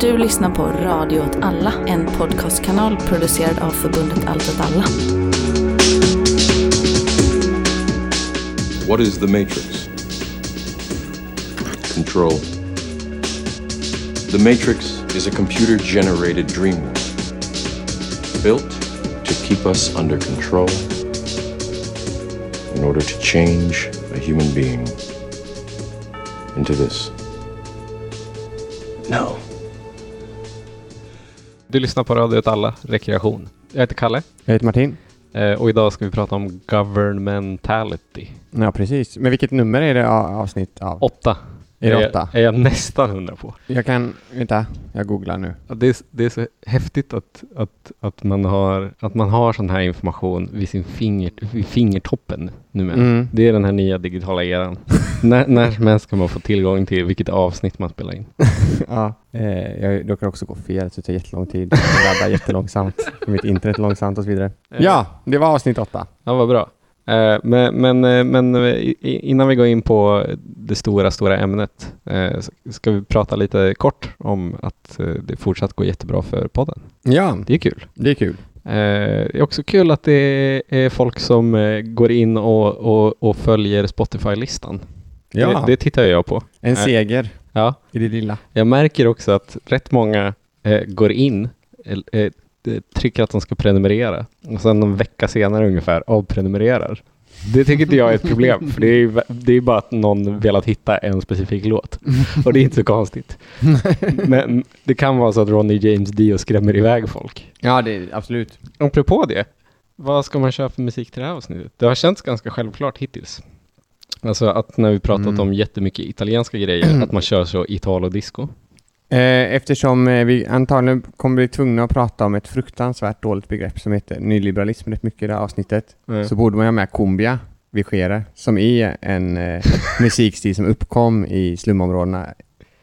Du lyssnar på Radio åt alla, en podcastkanal producerad av förbundet Allt åt alla. What is the Matrix? Control. The Matrix is a computer generated dream world built to keep us under control in order to change a human being into this. No. Du lyssnar på Radio åt alla, rekreation. Jag heter Kalle Jag heter Martin. eh, och idag ska vi prata om governmentality. Ja, precis. Men vilket nummer är det avsnitt av? Åtta. Är det är, åtta? är jag nästan hundra på. Jag kan, vänta, jag googlar nu. Det är, det är så häftigt att, att, att, man har, att man har sån här information vid sin finger, vid fingertoppen numera. Mm. Det är den här nya digitala eran. när, när som helst kan man få tillgång till vilket avsnitt man spelar in. Ja. Eh, jag råkar också gå fel, så det tar jättelång tid. Jag laddar jättelångsamt. Mitt internet långsamt och så vidare. Ja, det var avsnitt åtta. Ja, vad bra. Eh, Men, men, eh, men eh, innan vi går in på det stora, stora ämnet ska vi prata lite kort om att det fortsatt går jättebra för podden. Ja, Det är kul. det är kul. Det är också kul att det är folk som går in och, och, och följer Spotify-listan. Ja, Det, det tittar jag på. en seger Ja, i det lilla. jag märker också att rätt många går in, trycker att de ska prenumerera och sen en vecka senare ungefär avprenumererar. Det tycker inte jag är ett problem, för det är, det är bara att någon velat hitta en specifik låt. Och det är inte så konstigt. Men det kan vara så att Ronny James Dio skrämmer iväg folk. Ja, det är absolut. Apropå det, vad ska man köra för musik till det här avsnittet? Det har känts ganska självklart hittills. Alltså att när vi pratat Mm. om jättemycket italienska grejer, att man kör så italo-disco. Eh, eftersom eh, vi antagligen kommer bli tvungna att prata om ett fruktansvärt dåligt begrepp som heter nyliberalism rätt mycket i det här avsnittet, Mm. så borde man ha med cumbia vigere, som är en eh, musikstil som uppkom i slumområdena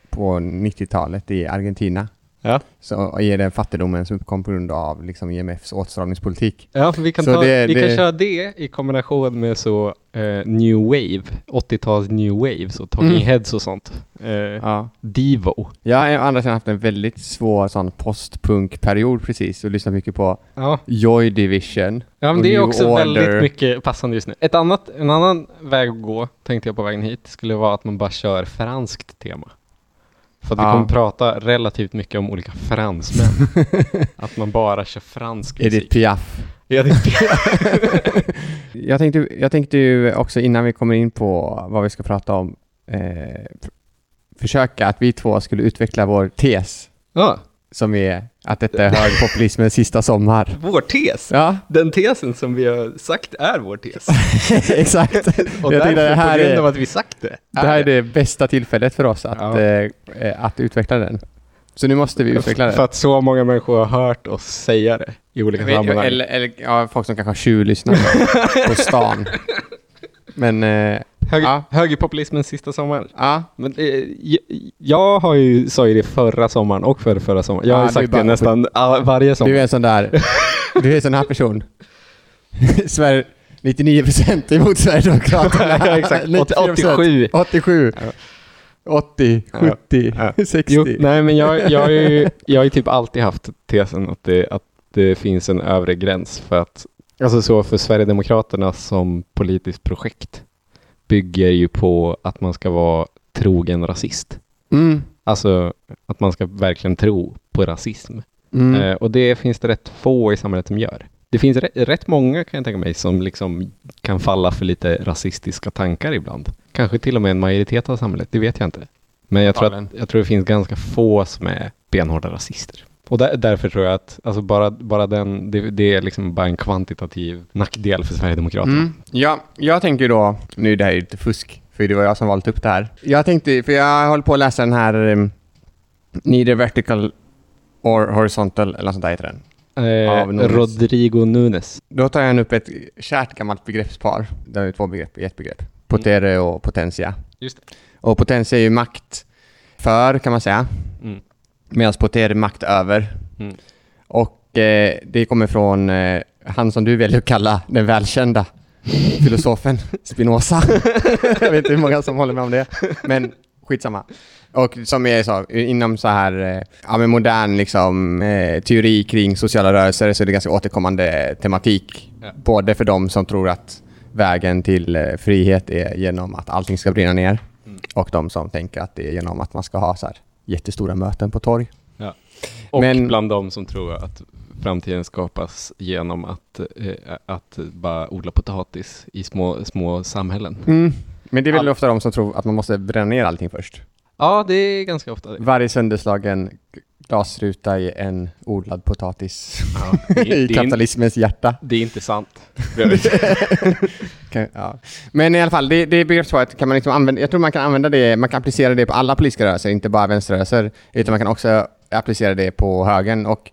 på 90-talet i Argentina. Ja. Så är den fattigdomen som uppkom på grund av liksom, IMFs åtstramningspolitik. Ja, vi kan, Så ta, det- vi kan det- köra det i kombination med så eh, new wave, 80-tals new wave, så Talking Mm. Heads och sånt. Eh, Ja. Divo. Jag har andra sidan haft en väldigt svår sån postpunkperiod precis och lyssnat mycket på Ja, Joy Division. ja men det är också Order. väldigt mycket passande just nu. Ett annat, en annan väg att gå, tänkte jag på vägen hit, skulle vara att man bara kör franskt tema. För att vi kommer prata relativt mycket om olika fransmän. att man bara kör fransk Edith musik. Piaf. Ja, det- Jag tänkte, jag tänkte ju också innan vi kommer in på vad vi ska prata om eh, försöka att vi två skulle utveckla vår tes ja, som är att detta är högerpopulismens sista sommar. vår tes. Ja, Den tesen som vi har sagt är vår tes. exakt. Och jag därför, det här på grund av är, att vi sagt det. det här är det bästa tillfället för oss att, Ja. eh, att utveckla den. Så nu måste vi utveckla den. För att så många människor har hört oss säga det i olika vet- sammanhang. Eller, eller ja, folk som kanske har tjuvlyssnat på stan. Men, eh, Höger, ja. Högerpopulismens sista sommar. ja. Men, eh, jag, jag har ju, sa ju det förra sommaren och förra, förra sommaren. Jag har Ja, ju sagt bara- det nästan all, varje sommar. Du är en sån där, du är en sån här person. Sverige, 99% emot Sverigedemokraterna. Ja, exakt. 94%. 87. 87. Ja. 80, Ja. 70, Ja. 60. Jo, nej, men jag, jag, har ju, jag har ju typ alltid haft tesen att det, att det finns en övre gräns för att, alltså så för Sverigedemokraterna som politiskt projekt bygger ju på att man ska vara trogen rasist. Mm. Alltså att man ska verkligen tro på rasism. Mm. Eh, och det finns det rätt få i samhället som gör. Det finns rätt, rätt många kan jag tänka mig som liksom kan falla för lite rasistiska tankar ibland. Kanske till och med en majoritet av samhället, det vet jag inte. Men jag tror, att, jag tror det finns ganska få som är benhårda rasister. Och där, därför tror jag att alltså bara, bara den, det, det är liksom bara en kvantitativ nackdel för Sverigedemokraterna. Mm. Ja, jag tänker då, nu är det här ju lite fusk, för det var jag som valt upp det här. Jag tänkte, för jag håller på att läsa den här um, Neither Vertical or Horizontal, eller något sånt där heter den. Eh, Av Nunes. Rodrigo Nunes. Då tar jag upp ett kärt gammalt begreppspar. Det är två begrepp i ett begrepp. Potere och potentia. Just det. Och potentia är ju makt för, kan man säga. Mm. Medan potere är makt över. Mm. Och eh, det kommer från eh, han som du väljer att kalla den välkända filosofen Spinoza. jag vet inte hur många som håller med om det. Men skitsamma. Och som är så, inom så här, eh, ja men modern liksom, eh, teori kring sociala rörelser så är det ganska återkommande tematik. Ja. Både för de som tror att vägen till eh, frihet är genom att allting ska brinna ner Mm. och de som tänker att det är genom att man ska ha så här jättestora möten på torg. Ja. Och Men- bland de som tror att framtiden skapas genom att, eh, att bara odla potatis i små, små samhällen. Mm. Men det är väl All- ofta de som tror att man måste bränna ner allting först. Ja, det är ganska ofta det. Varje sönderslagen glasruta är en odlad potatis Ja, det, i det, kapitalismens hjärta. det är inte sant. Kan- ja. Men i alla fall, det, det är begrepp så att kan man liksom använda, jag tror man kan använda det, man kan applicera det på alla politiska rörelser, inte bara vänsterrörelser, utan man kan också applicera det på högern. Och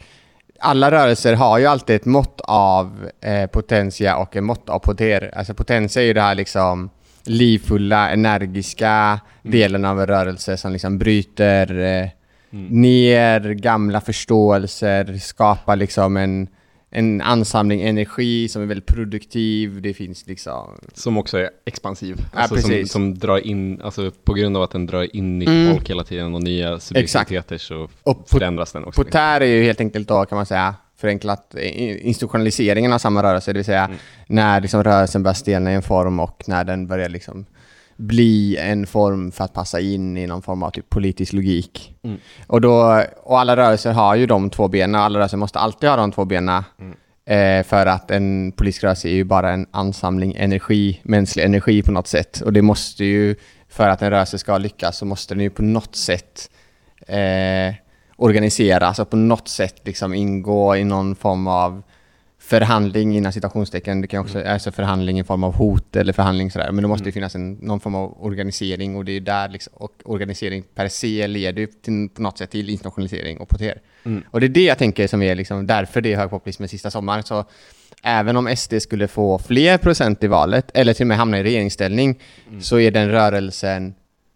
alla rörelser har ju alltid ett mått av eh, potentia och ett mått av poter. Alltså potentia är ju det här liksom livfulla, energiska delen av en rörelse som liksom bryter eh, ner gamla förståelser, skapar liksom en, en ansamling energi som är väldigt produktiv. Det finns liksom... Som också är expansiv. Ja, Alltså som, som drar in, alltså på grund av att den drar in nytt Mm. folk hela tiden och nya subjektiviteter så Och förändras den också. Potär är ju helt enkelt då kan man säga förenklat institutionaliseringen av samma rörelse, det vill säga Mm. när liksom rörelsen börjar stelna i en form och när den börjar liksom bli en form för att passa in i någon form av typ politisk logik. Mm. Och, då, och alla rörelser har ju de två benen, alla rörelser måste alltid ha de två benen. Mm. Eh, för att en politisk rörelse är ju bara en ansamling energi, mänsklig energi på något sätt. Och det måste ju, för att en rörelse ska lyckas, så måste den ju på något sätt eh, organiseras och på något sätt liksom ingå i någon form av förhandling innan citationstecken. Det kan också Mm. alltså förhandling i form av hot eller förhandling sådär. Men det måste ju finnas en, någon form av organisering och det är där liksom, och organisering per se leder ju till, på något sätt till internationalisering och poter. Mm. Och det är det jag tänker som är liksom därför det är högpopulismen sista sommar. Så även om SD skulle få fler procent i valet eller till och med hamna i regeringsställning så är den rörelsen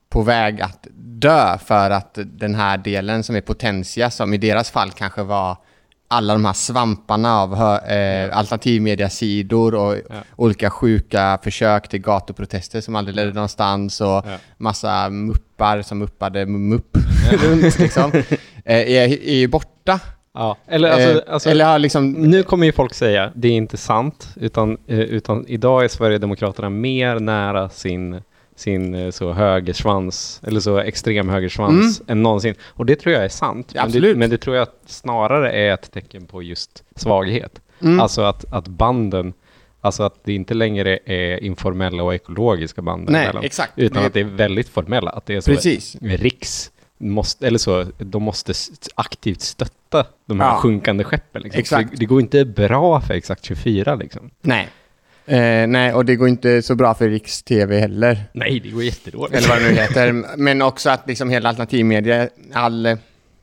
på väg att dö för att den här delen som är potentia, som i deras fall kanske var alla de här svamparna av eh, alternativmediasidor och Ja. olika sjuka försök till gatuprotester som aldrig ledde någonstans och Ja. massa muppar som muppade mupp runt liksom, eh, är, är ju borta. Ja, eller alltså, eh, alltså eller liksom... nu kommer ju folk säga det är inte sant, utan, eh, utan idag är Sverigedemokraterna mer nära sin, sin eh, så högersvans, eller så extrem högersvans än någonsin. Och det tror jag är sant. Ja, men, det, men det tror jag snarare är ett tecken på just svaghet. Mm. Alltså att, att banden, alltså att det inte längre är informella och ekologiska band Nej, däremellan, exakt. Utan Men- att det är väldigt formella, att det är så Precis. Riks måste, eller så, de måste aktivt stötta de här Ja. sjunkande skeppen. Liksom. Exakt. Det, det går inte bra för Exakt 24 liksom. Nej. Eh, nej, och det går inte så bra för Riks-TV heller. Nej, det går jättedåligt. Eller vad det nu heter. Men också att liksom hela alternativmedia, all,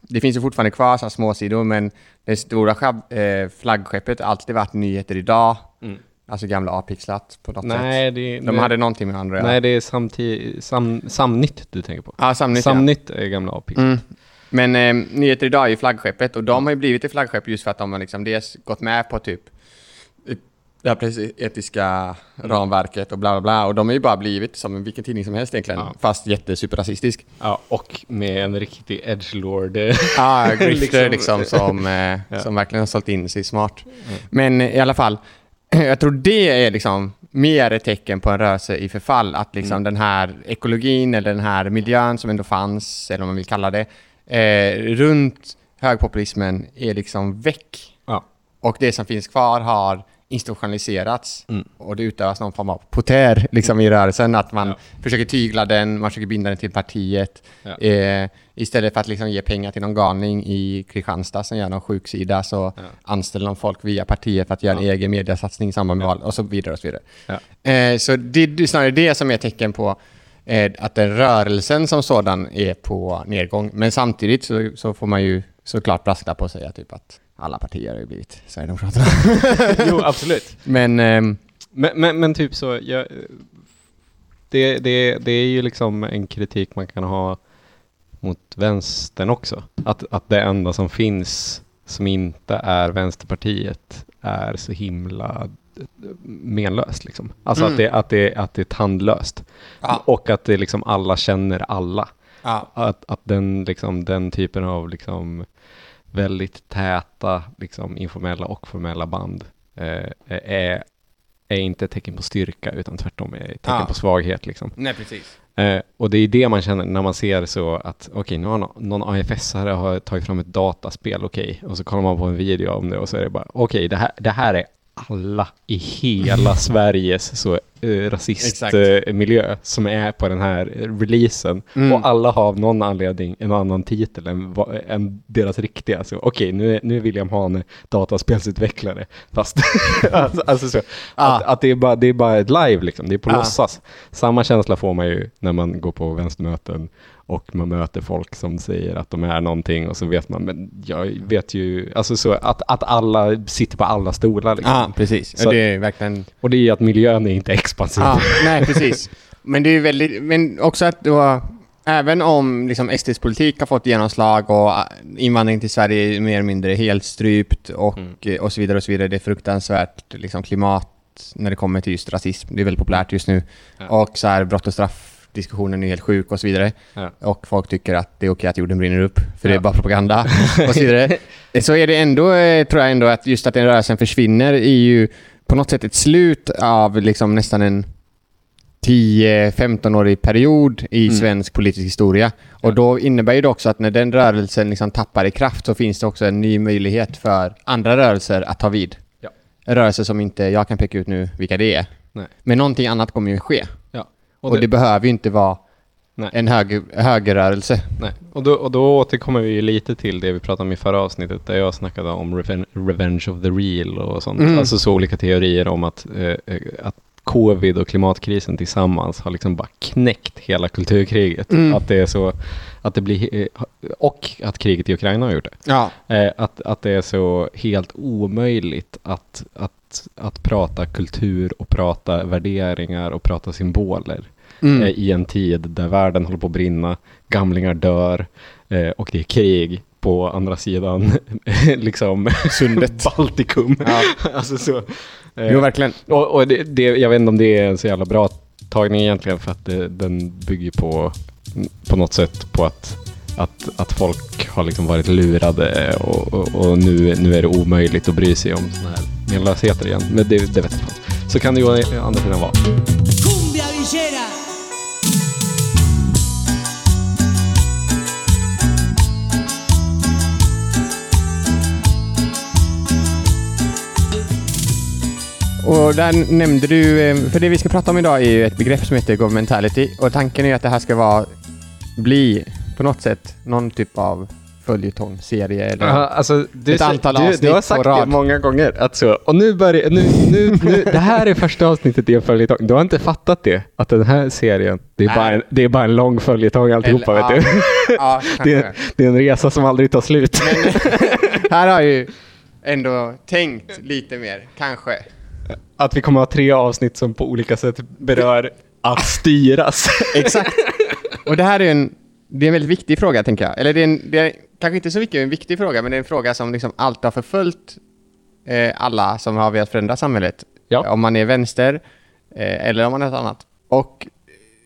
det finns ju fortfarande kvar så småsidor, men det stora eh, flaggskeppet har alltid varit Nyheter Idag. Mm. Alltså gamla A-pixlat på något sätt. Nej, det, De hade någonting med andra nej, det är samtid, sam, Samnytt du tänker på. Ja, Samnytt ja. Samnytt är gamla APIX. Mm. Men eh, Nyheter Idag är ju flaggskeppet och de har ju blivit ett flaggskepp just för att de har liksom dels gått med på typ det här etiska ramverket och bla bla bla och de har ju bara blivit som vilken tidning som helst egentligen, Ja. fast jättesuperrasistisk. Ja, och med en riktig edgelord. Ja, grifter Liksom. liksom, som, eh, Ja. som verkligen har sålt in sig smart. Men eh, i alla fall, jag tror det är liksom mer ett tecken på en rörelse i förfall. Att liksom den här ekologin eller den här miljön som ändå fanns, eller vad man vill kalla det, eh, runt högpopulismen är liksom väck. Ja. Och det som finns kvar har institutionaliserats Mm. och det utövas någon form av poter liksom i rörelsen. Att man Ja. försöker tygla den, man försöker binda den till partiet. Ja. Eh, istället för att liksom ge pengar till någon galning i Kristianstad som gör någon sjuksida så Ja. anställer de folk via partiet för att göra en egen mediasatsning i samband med val och så vidare och så vidare. Eh, så det det är snarare det som är tecken på eh, att den rörelsen som sådan är på nedgång. Men samtidigt så, så får man ju såklart brasklapp på säga typ att alla partier har ju blivit Sverigedemokraterna. Jo, absolut. Men ehm, Men, men, men typ så, jag, det, det, det är ju liksom en kritik man kan ha mot vänstern också. Att, att det enda som finns som inte är Vänsterpartiet är så himla menlöst. Liksom. Alltså Mm. att, det, att, det, att det är tandlöst. Ja. Och att det liksom alla känner alla. Ja. Att, att den, liksom, den typen av liksom, väldigt täta liksom, informella och formella band eh, är, är inte ett tecken på styrka utan tvärtom är ett tecken Ja. på svaghet. Liksom. Nej, precis. Eh, och det är det man känner när man ser så att okej, nu har nå- någon AFS-are har tagit fram ett dataspel, okej, och så kollar man på en video om det och så är det bara okej, det, här, det här är alla i hela Sveriges så, eh, rasistmiljö som är på den här eh, releasen. Mm. Och alla har av någon anledning en annan titel än, va- än deras riktiga. Så okej, nu, är, nu är William Hane dataspelsutvecklare. Fast alltså, alltså så, Ja. att, att det, är bara, det är bara ett live liksom, det är på Ja. låtsas. Samma känsla får man ju när man går på vänstermöten och man möter folk som säger att de är någonting och så vet man, men jag vet ju, alltså så att, att alla sitter på alla stolar liksom. Ja, precis. Så- det är verkligen... Och det är ju att miljön är inte expansiv. Ja, nej, precis. Men det är väldigt... Men också att då... Även om liksom SDs politik har fått genomslag och äh, invandring till Sverige är mer eller mindre helt strypt och, eh, och så vidare och så vidare. Det är fruktansvärt liksom, klimat när det kommer till just rasism. Det är väldigt populärt just nu. Ja. Och så här brott och straffdiskussionen är helt sjuk och så vidare. Ja. Och folk tycker att det är okej att jorden brinner upp, för det är Ja. bara propaganda och så vidare. Så är det ändå, eh, tror jag ändå, att just att den rörelsen försvinner är ju på något sätt ett slut av liksom nästan en 10-15-årig period i Mm. svensk politisk historia. Och då innebär ju det också att när den rörelsen liksom tappar i kraft så finns det också en ny möjlighet för andra rörelser att ta vid. Ja. Rörelser som inte jag kan peka ut nu vilka det är. Nej. Men någonting annat kommer ju ske. Ja. Och, det, behöver ju inte vara Nej. en höger, högerrörelse. Nej. Och, då, och då återkommer vi lite till det vi pratade om i förra avsnittet där jag snackade om reven, Revenge of the Real och sånt. Mm. Alltså så olika teorier om att, eh, eh, att covid och klimatkrisen tillsammans har liksom bara knäckt hela kulturkriget. Mm. Att det är så, att det blir, eh, och att kriget i Ukraina har gjort det. Ja. Eh, att, att det är så helt omöjligt att, att, att prata kultur och prata värderingar och prata symboler Mm. eh, i en tid där världen håller på att brinna, gamlingar dör eh, och det är krig på andra sidan liksom Sundet. Baltikum. Ja. alltså så, eh, Jo, verkligen. och, och det, det, jag vet inte om det är en så jävla bra tagning egentligen för att det, den bygger på, på något sätt på att, att, att folk har liksom varit lurade och, och, och nu, nu är det omöjligt att bry sig om sådana här menlösheter igen. Men det, det vet jag inte. Så kan det ju å andra sidan vara. Och där nämnde du, eh, för det vi ska prata om idag är ju ett begrepp som heter governmentality och tanken är att det här ska vara, bli på något sätt någon typ av följetong, serie eller... Ja, alltså, du, Ett antal du, du avsnitt har på sagt det många gånger. Att så, och nu börjar, nu, nu, nu, det här är första avsnittet i en följetong. Du har inte fattat det? Att den här serien, det är, bara en, det är bara en lång följetong alltihopa. Eller- vet ja. du? Ja, Det är, det är en resa som aldrig tar slut. Här har jag ju ändå tänkt lite mer, kanske. Att vi kommer ha tre avsnitt som på olika sätt berör att styras. Exakt. Och det här är en, det är en väldigt viktig fråga, tänker jag. Eller det är, en, det är kanske inte så mycket en viktig fråga, men det är en fråga som liksom alltid har förföljt eh, alla som har velat förändra samhället. Ja. Om man är vänster eh, eller om man är något annat. Och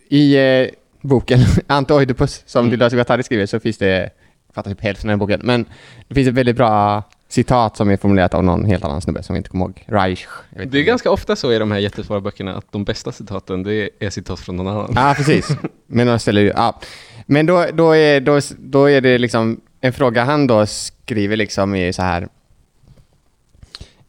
i eh, boken Ante Oidipus, som mm. Dilas Guattari skriver, så finns det, jag fattar typ hälften av den boken, men det finns ett väldigt bra citat som är formulerat av någon helt annan snubbe som vi inte kommer ihåg. Reich. Det är ganska ofta så i de här jättesvåra böckerna att de bästa citaten det är citat från någon annan. Ja, precis. Men de ställer ju, ja. Men då, då, är, då, då är det liksom en fråga han då skriver liksom är så här.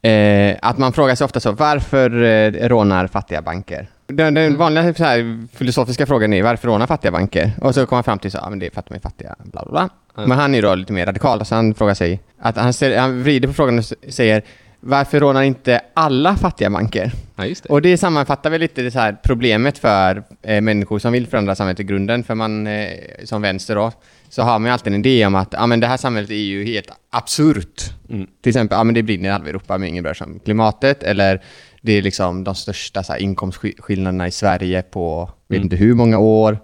Eh, att man frågar sig ofta så, varför eh, rånar fattiga banker? Den, den vanliga så här, filosofiska frågan är varför rånar fattiga banker? Och så kommer man fram till så, ja men det är för att de är fattiga, bla bla bla. Men han är då lite mer radikal, så han frågar sig, att han, ställer, han vrider på frågan och säger, varför rånar inte alla fattiga banker? Ja, det. Och det sammanfattar väl lite det här problemet för eh, människor som vill förändra samhället i grunden. För man, eh, som vänster då, så har man ju alltid en idé om att ja, men det här samhället är ju helt absurt. Mm. Till exempel, ja, men det brinner i halva Europa men ingen bryr sig om klimatet. Eller det är liksom de största så här, inkomstskillnaderna i Sverige på vet Mm. inte hur många år.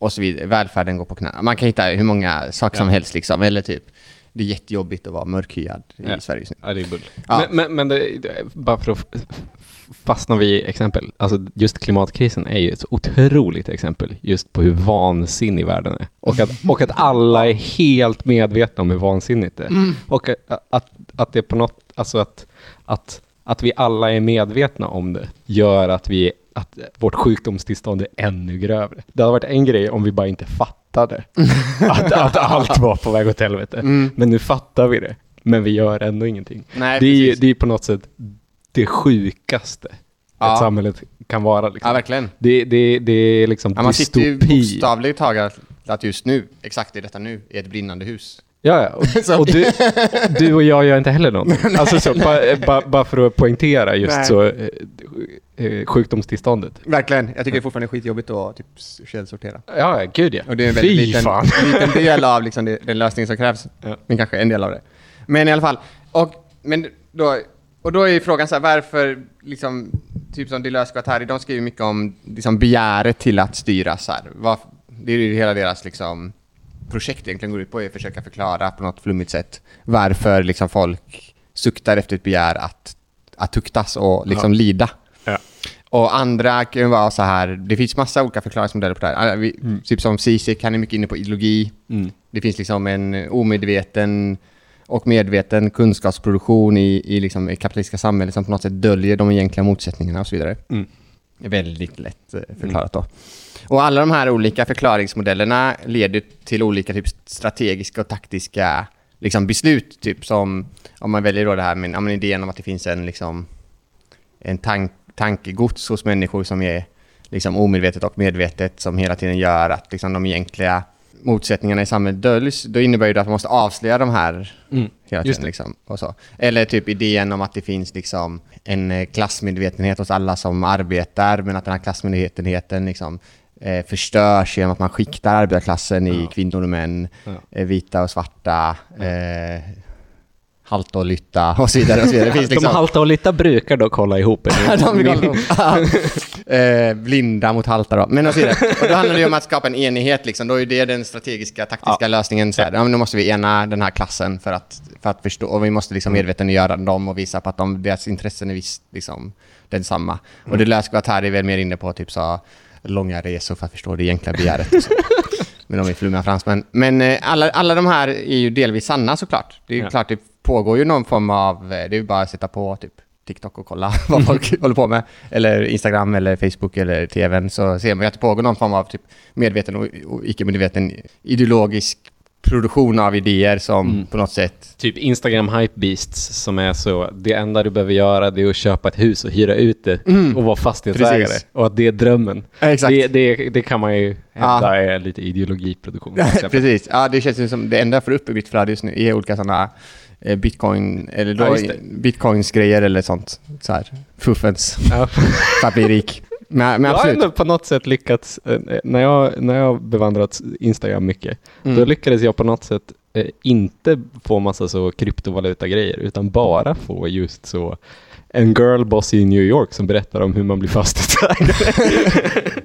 Och så vidare. Välfärden går på knä. Man kan hitta hur många saker som Ja. helst liksom. Eller typ, det är jättejobbigt att vara mörkhyad i Ja. Sverige just nu. Ja, det är bull. Ja. Men, men, men det, det, bara för att f- f- fastnar vi i exempel. Alltså just klimatkrisen är ju ett otroligt exempel just på hur vansinnig världen är. Och att, och att alla är helt medvetna om hur vansinnigt det är. Och att, att, att det på något, alltså att, att, att vi alla är medvetna om det gör att vi att vårt sjukdomstillstånd är ännu grövre. Det hade varit en grej om vi bara inte fattade att, att allt var på väg åt helvete. Men nu fattar vi det. Men vi gör ändå ingenting. Nej, det, är, ju- det är på något sätt det sjukaste Ja. ett samhälle kan vara. Liksom. Ja, verkligen. det, det, det är liksom Ja, man sitter ju dystopi. bokstavligt taget att just nu, exakt i detta nu, i ett brinnande hus. Ja, ja. Och, och du, du och jag gör inte heller något. Alltså så, bara, bara, bara för att poängtera just Nej. så eh, eh, sjukdomstillståndet. Verkligen. Jag tycker det är fortfarande skitjobbigt att typ källsortera. Ja, gud ja. Och det är en Fy väldigt liten, fan. liten del av liksom det, den lösning som krävs. Ja. Men kanske en del av det. Men i alla fall. Och, men då, och då är frågan så här, varför liksom, typ som Deleuze och Guattari, de skriver mycket om liksom begäret till att styra så här. Vad, det är ju hela deras liksom projekt egentligen går ut på är att försöka förklara på något flummigt sätt varför liksom folk suktar efter ett begär att, att tuktas och liksom lida. Ja. Och andra kan vara så här, det finns massa olika förklaringsmodeller på det här. Vi, Typ som Zizek, han är mycket inne på ideologi. Mm. Det finns liksom en omedveten och medveten kunskapsproduktion i, i liksom det kapitalistiska samhället som på något sätt döljer de egentliga motsättningarna och så vidare. Mm. Väldigt lätt eh, förklarat då. Och alla de här olika förklaringsmodellerna leder till olika typ strategiska och taktiska liksom, beslut. Typ som om man väljer då det här med ja, men idén om att det finns en, liksom, en tank, tankegods hos människor som är liksom, omedvetet och medvetet som hela tiden gör att liksom, de egentliga motsättningarna i samhället döljs. Då innebär det att man måste avslöja de här Mm. hela tiden. Liksom, och så. Eller typ idén om att det finns liksom en eh, klassmedvetenhet hos alla som arbetar, men att den här klassmedvetenheten liksom, eh, förstörs genom att man skiktar arbetarklassen i kvinnor och män, Ja. eh, vita och svarta, eh, halta och lytta och så vidare. Och så vidare. Det finns De liksom, halta och lytta brukar dock hålla ihop. de eh, blinda mot halta då. Men och så vidare. Och då handlar det om att skapa en enighet liksom. Då är det den strategiska, taktiska lösningen. Så här, ja, då måste vi ena den här klassen för att, för att förstå. Och vi måste liksom medvetandegöra dem och visa på att de, deras intressen är visst liksom densamma. Och det att här är väl mer inne på typ så långa resor för att förstå det egentliga begäret. Men de är flummiga fransmän. Men eh, alla, alla de här är ju delvis sanna såklart. Det är ju Ja. klart, det pågår ju någon form av, eh, det är ju bara att sätta på typ TikTok och kolla vad folk håller på med. Eller Instagram eller Facebook eller TVn så ser man ju att det pågår någon form av typ medveten och, och icke-medveten ideologisk produktion av idéer som på något sätt Typ Instagram hypebeasts som är så, det enda du behöver göra det är att köpa ett hus och hyra ut det och vara fastighetsägare. Precis. Och att det är drömmen. Exakt. Det, det, det kan man ju hävda är lite ideologiproduktion. Precis, ja det känns som det enda jag får upp i mitt flöde just nu är olika sådana bitcoin, eller då Ja, bitcoins grejer eller sånt. Så här, fuffens, Ja. för att bli rik. Men, men Jag har ändå på något sätt lyckats, eh, när jag, när jag bevandrat Instagram mycket, Mm. då lyckades jag på något sätt eh, inte få massa så kryptovaluta-grejer, utan bara få just så en girlboss i New York som berättar om hur man blir fastighetsägare.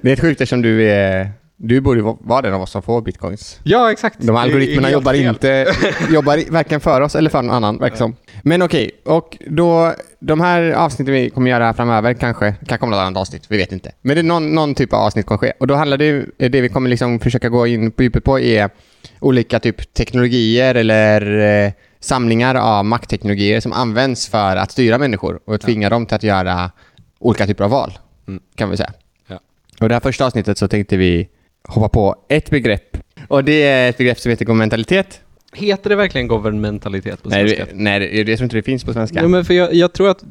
Det är sjukt eftersom du är... Du borde vara den av oss som får bitcoins. ja, exakt. De algoritmerna jobbar fel. inte jobbar varken för oss eller för någon annan, verkar som. Men okej, och då de här avsnitten vi kommer göra framöver kanske, kan komma något annat avsnitt, vi vet inte. Men det är någon, någon typ av avsnitt kommer ske. Och då handlar det det vi kommer liksom försöka gå in på djupet på är olika typ teknologier eller eh, samlingar av maktteknologier som används för att styra människor och tvinga dem till att göra olika typer av val, Mm. kan vi säga. Ja. Och det här första avsnittet så tänkte vi hoppa på ett begrepp. Och det är ett begrepp som heter governmentalitet. Heter det verkligen governmentalitet på Nej, svenska? det, nej det, jag tror inte det finns på svenska. Ja, men för jag, jag tror att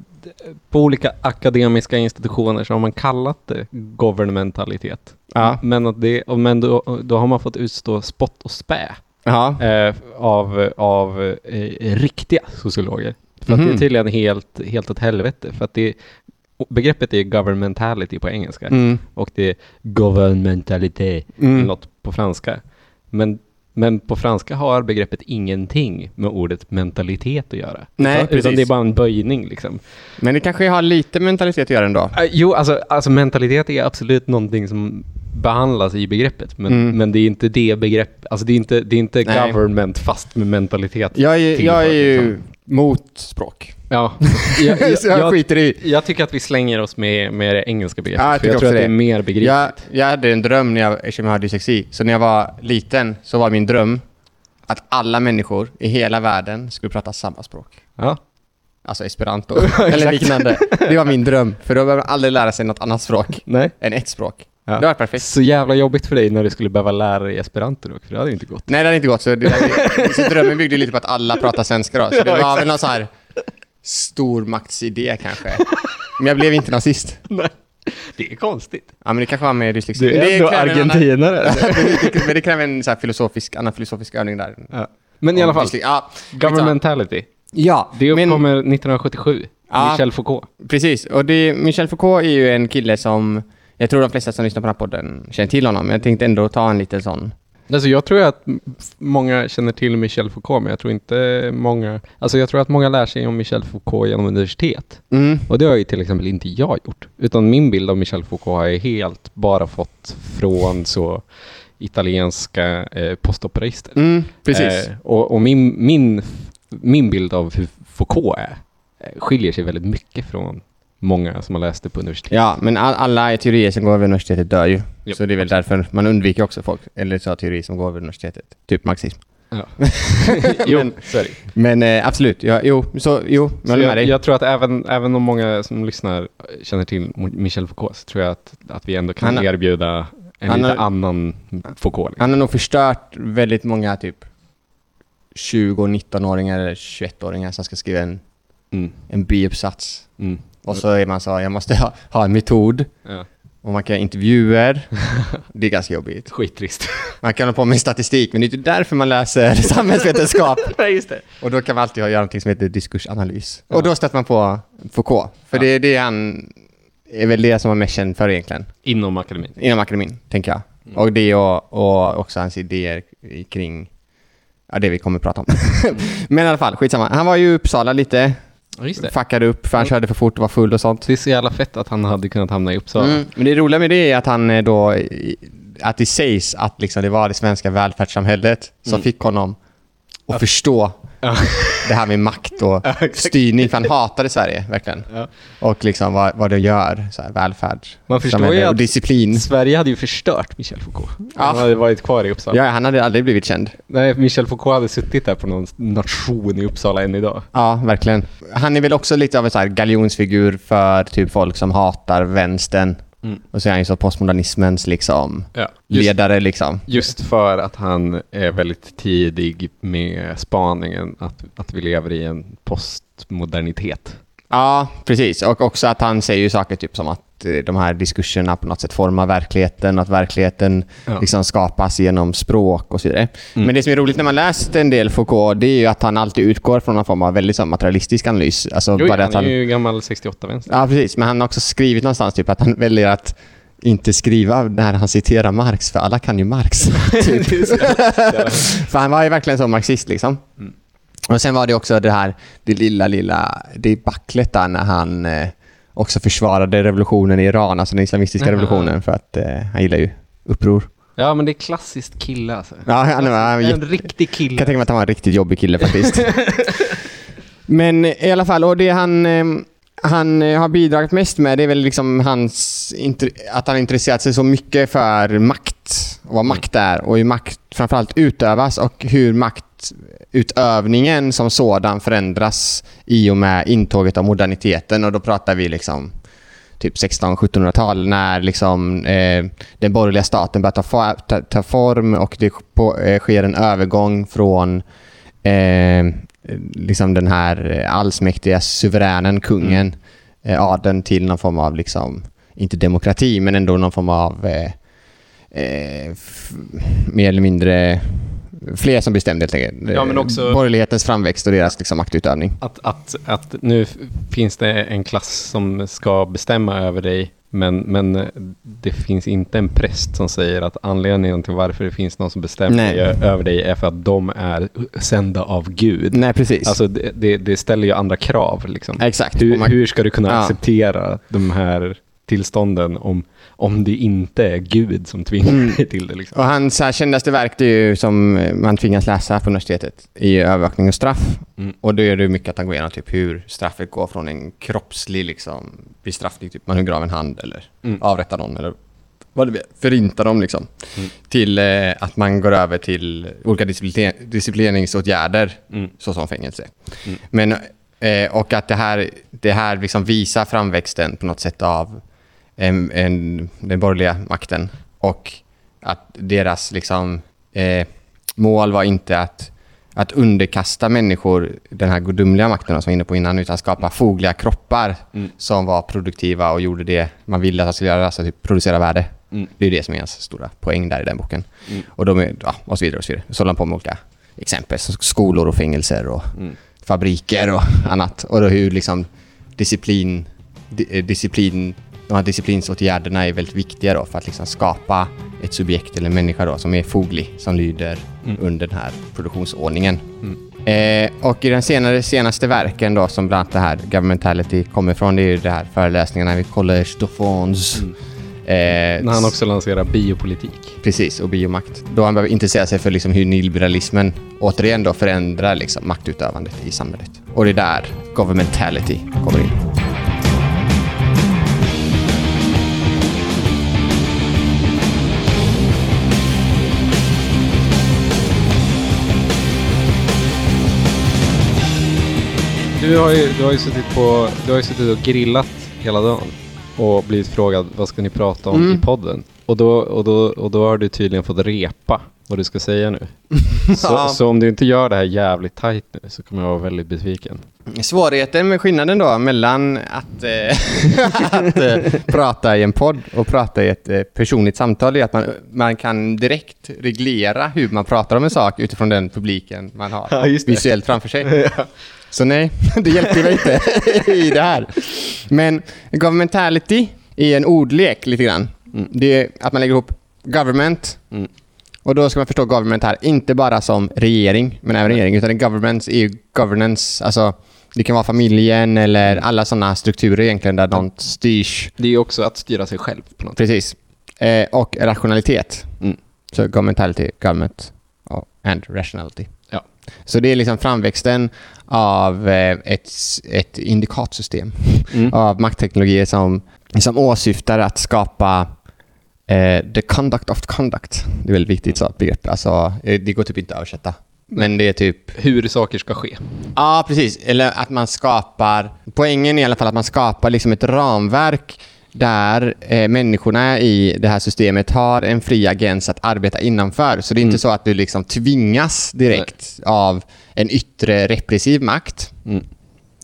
på olika akademiska institutioner så har man kallat det governmentalitet. Ja. Men, att det, men då, då har man fått utstå spott och spä Ja. eh, av, av eh, riktiga sociologer. För att det Mhm. är tydligen helt, helt åt helvete. För att det, begreppet är governmentality på engelska Mm. och det är governmentalité, Mm. något på franska. Men, men på franska har begreppet ingenting med ordet mentalitet att göra. Nej, utan, precis. det är bara en böjning liksom. Men det kanske har lite mentalitet att göra ändå. Uh, jo, alltså, alltså mentalitet är absolut någonting som behandlas i begreppet, men, Mm. men det är inte det begrepp, alltså det är inte, det är inte Nej. government fast med mentalitet. Jag är, jag är ju liksom. mot språk. Ja, jag, jag, så jag, jag, skiter i. jag tycker att vi slänger oss med, med det engelska begreppet. Ja, jag för jag tror att det är mer begripligt. Jag, jag hade en dröm när jag, eftersom jag har dyslexi. Så när jag var liten så var min dröm att alla människor i hela världen skulle prata samma språk. Ja. Alltså esperanto. Eller liknande. Det var min dröm. För då behöver man aldrig lära sig något annat språk Nej. än ett språk. Ja. Det var perfekt. Så jävla jobbigt för dig när du skulle behöva lära dig esperanto då, för det hade ju inte gått. Nej, det hade inte gått. Så, det, så drömmen byggde lite på att alla pratar svenska då. Så det var väl någon så här stormaktsidé kanske. Men jag blev inte nazist. Nej. Det är konstigt. Ja, men det kanske var med dyslexi. Du Men är ändå argentinare. Men det kräver en så här filosofisk, annan filosofisk övning där. Ja. Men i alla fall, Ja, governmentality. ja Det men- uppkommer 1977. Ja. Michel Foucault. Precis, och det, Michel Foucault är ju en kille som jag tror de flesta som lyssnar på den här podden känner till honom, men jag tänkte ändå ta en liten sån. Alltså jag tror att många känner till Michel Foucault, men jag tror inte många... Alltså jag tror att många lär sig om Michel Foucault genom universitet. Mm. Och det har ju till exempel inte jag gjort. Utan min bild av Michel Foucault har jag helt bara fått från så italienska eh, postoperaister. Mm, precis. Eh, och och min, min, min bild av hur Foucault är eh, skiljer sig väldigt mycket från många som har läst det på universitet. Ja, men all, alla teorier som går över universitetet dör ju. Jo, så det är väl därför man undviker också folk, eller så teorier som går över universitetet. Typ marxism. Ja. jo, Men- det. Men eh, absolut, ja, jo, så, jo, jag Så håller med jag, dig. jag tror att även, även om många som lyssnar känner till Michel Foucault så tror jag att, att vi ändå kan Han erbjuda en han lite har- annan Foucault. liksom. Han har nog förstört väldigt många typ 20 19-åringar eller 21-åringar som ska skriva en, Mm, en biuppsats. mm, Och så är man så, jag måste ha, ha en metod. ja. Och man kan göra intervjuer. Det är ganska jobbigt. Skittrist. Man kan hålla på med statistik, men det är inte därför man läser samhällsvetenskap. Nej, just det. Och då kan man alltid göra någonting som heter diskursanalys. Och då stöter man på Foucault. För Ja. det är det han är väl det som är mest känd för egentligen. Inom akademin. Inom akademin, tänker jag. Mm. Och det och, och också hans idéer kring ja, det vi kommer att prata om. men i alla fall, skitsamma. Han var ju i Uppsala lite. Ja, just det. Fuckade upp för han Ja. körde för fort och var full och sånt. Det är så jävla fett att han hade kunnat hamna i Uppsala. Mm. Men det roliga med det är att han eh, då, att det sägs att liksom det var det svenska välfärdssamhället som Mm. fick honom att förstå Ja. det här med makt och Ja, styrning. För han hatade Sverige, verkligen. Ja. Och liksom vad, vad det gör, så här, välfärd, Man förstår ju och att disciplin. Sverige hade ju förstört Michel Foucault. Han hade varit kvar i Uppsala. Ja, han hade aldrig blivit känd. Nej, Michel Foucault hade suttit där på någon nation i Uppsala än idag. Ja, verkligen. Han är väl också lite av en så här galjonsfigur för typ folk som hatar vänstern. Mm. Och så är han ju så postmodernismens liksom Ja. Just, ledare liksom. just för att han är väldigt tidig med spaningen att, att vi lever i en postmodernitet. Ja, precis. Och också att han säger ju saker typ som att eh, de här diskurserna på något sätt formar verkligheten, att verkligheten Ja. liksom skapas genom språk och så vidare. Mm. Men det som är roligt när man läst en del Foucault, det är ju att han alltid utgår från någon form av väldigt så, materialistisk analys. Alltså Jo, bara han att han... är ju gammal 68-vänster. Ja, precis. Men han har också skrivit någonstans typ att han väljer att inte skriva när han citerar Marx, för alla kan ju Marx. typ. för han var ju verkligen så marxist liksom. Mm. Och sen var det också det här, det lilla, lilla, det backlet där när han eh, också försvarade revolutionen i Iran, alltså den islamistiska revolutionen, för att eh, han gillar ju uppror. Ja, men det är klassiskt kille alltså. Ja, han var En riktig kan kille. tänka mig att han var en riktigt jobbig kille faktiskt. Men i alla fall, och det han, eh, han eh, har bidragit mest med det är väl liksom hans, att han intresserat sig så mycket för makt och vad makt är och hur makt framförallt utövas och hur maktutövningen som sådan förändras i och med intåget av moderniteten. Och då pratar vi liksom typ 1600-1700-tal när liksom, eh, den borgerliga staten börjar ta, ta, ta form och det på, eh, sker en övergång från eh, liksom den här eh, allsmäktiga suveränen, kungen, eh, adeln till någon form av, liksom, inte demokrati, men ändå någon form av eh, eh, mer eller mindre fler som bestämde helt enkelt. Ja, men också- Borgerlighetens framväxt och deras liksom, maktutövning. Att, att, att nu finns det en klass som ska bestämma över dig, men, men eh, det finns inte en präst som säger att anledningen till varför det finns någon som bestämmer Nej. över dig är för att de är sända av Gud. Nej, precis. Alltså det, det, det ställer ju andra krav. Liksom. Exakt. Hur, man- hur ska du kunna Ja. acceptera de här tillstånden om, om det inte är Gud som tvingar dig till det. Liksom. Och hans kändaste verk det är ju som eh, man tvingas läsa på universitetet i övervakning och straff. Mm. Och då är det mycket att han går igenom typ hur straffet går från en kroppslig liksom, bestraffning, typ man hugger av en hand eller Mm. avrättar någon eller vad det är, förintar dem liksom. Till eh, att man går över till olika disciplin disciplineringsåtgärder Mm. såsom fängelse. Men, eh, och att det här, det här liksom visar framväxten på något sätt av en, en, den borgerliga makten. Och att deras liksom, eh, mål var inte att, att underkasta människor den här gudomliga makten som jag var inne på innan, utan skapa fogliga kroppar som var produktiva och gjorde det man ville att de skulle göra, alltså typ producera värde. Mm. Det är det som är hans stora poäng där i den boken. Och, de är, ja, och så vidare och så vidare. Så håller han på med olika exempel, skolor och fängelser och fabriker och annat. Och då hur liksom disciplin, di, eh, disciplin, de här disciplinsåtgärderna är väldigt viktiga då för att liksom skapa ett subjekt eller en människa då som är foglig, som lyder under den här produktionsordningen. Eh, och i den senare, senaste verken då som bland annat det här Governmentality kommer ifrån, det är ju det här föreläsningarna vid Collège de France. Eh, När han också lanserar biopolitik. Precis, och biomakt. Då han behöver intressera sig för liksom hur nyliberalismen återigen då förändrar liksom maktutövandet i samhället. Och det är där governmentality kommer in. Du har ju, du har ju, suttit, på, du har ju suttit och grillat hela dagen och blivit frågad vad ska ni prata om Mm. i podden? Och då, och, då, och då har du tydligen fått repa vad du ska säga nu. Så, Ja. så om du inte gör det här jävligt tajt nu så kommer jag vara väldigt besviken. Svårigheten med skillnaden då mellan att, eh, att eh, prata i en podd och prata i ett eh, personligt samtal är att man, man kan direkt reglera hur man pratar om en sak utifrån den publiken man har Ja, visuellt framför sig. Så nej, det hjälpte mig inte i det här. Men governmentality är en ordlek lite grann. Det är att man lägger ihop government Mm. och då ska man förstå government här, inte bara som regering, men även regering, utan government är governance, alltså det kan vara familjen eller alla sådana strukturer egentligen där något styrs. Det är också att styra sig själv på något. Precis. Eh, och rationalitet. Mm. Så governmentality, government and rationality. Så det är liksom framväxten av eh, ett, ett indikatsystem Mm. av maktteknologier som, som åsyftar att skapa eh, the conduct of conduct. Det är väldigt viktigt så begrepp. Alltså, eh, det går typ inte att översätta. Men det är typ Hur saker ska ske. Ja, precis. Eller att man skapar... Poängen är i alla fall att man skapar liksom ett ramverk där eh, människorna i det här systemet har en fri agens att arbeta innanför. Så det är inte så att du liksom tvingas direkt av en yttre repressiv makt. Mm.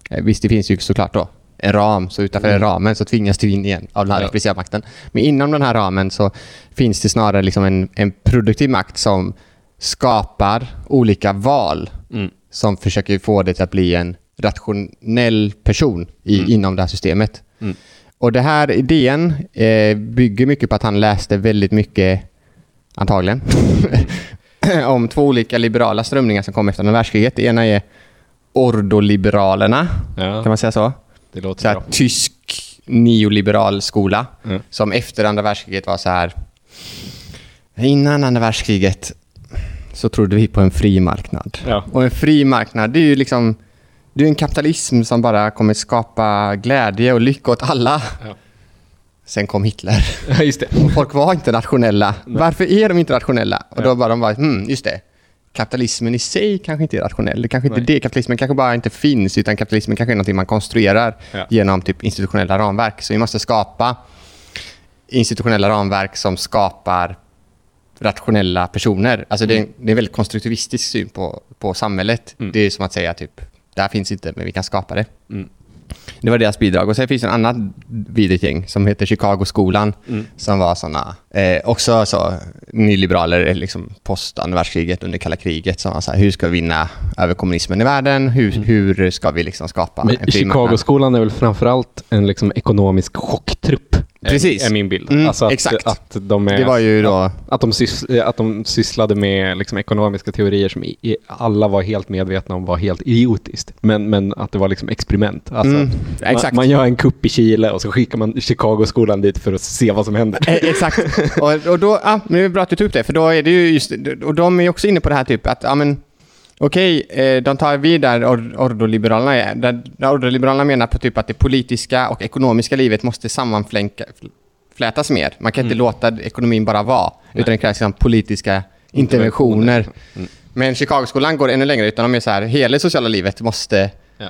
Eh, Visst, det finns ju såklart då en ram, så utanför den ramen så tvingas du in igen av den här Ja. repressiva makten. Men inom den här ramen så finns det snarare liksom en, en produktiv makt som skapar olika val Mm. som försöker få det till att bli en rationell person i, inom det här systemet. Och det här idén eh, bygger mycket på att han läste väldigt mycket, antagligen, om två olika liberala strömningar som kom efter andra världskriget. Det ena är ordoliberalerna, Ja, kan man säga så? det låter så här, bra. tysk neoliberal skola Mm. som efter andra världskriget var så här. Innan andra världskriget så trodde vi på en fri marknad. Ja. Och en fri marknad, det är ju liksom det är en kapitalism som bara kommer skapa glädje och lycka åt alla. Ja. Sen kom Hitler. Ja, just det. Och folk var inte rationella. Varför är de inte rationella? Och då bara de bara, hmm, just det. Kapitalismen i sig kanske inte är rationell. Det kanske inte Nej. det. Kapitalismen kanske bara inte finns, utan kapitalismen kanske är någonting man konstruerar Ja. genom typ institutionella ramverk. Så vi måste skapa institutionella ramverk som skapar rationella personer. Alltså det, är, det är en väldigt konstruktivistisk syn på, på samhället. Mm. Det är som att säga typ, det här finns inte, men vi kan skapa det. Mm. Det var deras bidrag. Och sen finns det en annat vidrigt gäng som heter Chicago-skolan. Mm. Som var såna, eh, också så nyliberaler eh, liksom post andra världskriget, under kalla kriget. Som var så här, hur ska vi vinna över kommunismen i världen? Hur, hur ska vi liksom skapa Men en? Chicago-skolan är väl framförallt en liksom ekonomisk chocktrupp Precis. Är min bild. Mm, alltså att, exakt. Att de är, Det var ju då... att, de sys, att de sysslade med liksom, ekonomiska teorier som i, i, alla var helt medvetna om var helt idiotiskt. Men, men att det var liksom experiment. Alltså, Mm, exakt. Man, man gör en kupp i Chile och så skickar man Chicago-skolan dit för att se vad som händer. Eh, Exakt. Och, och då, ja, men det är bra att du tog upp det, för då är det ju just, och de är också inne på det här typ att, ja men, okej, eh, de tar vid där or- ordoliberalerna. Där, där ordoliberalerna menar på typ att det politiska och ekonomiska livet måste sammanflänka, flätas mer. Man kan inte låta ekonomin bara vara, utan det krävs liksom politiska interventioner. Mm. Men Chicagoskolan går ännu längre, utan de är så här, hela det sociala livet måste Ja.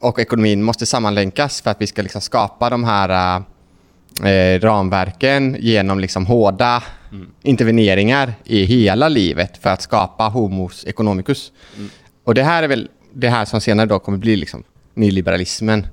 och ekonomin måste sammanlänkas för att vi ska liksom skapa de här eh, ramverken genom liksom hårda interveneringar i hela livet för att skapa homos economicus. Och det här är väl det här som senare då kommer bli liksom nyliberalismen.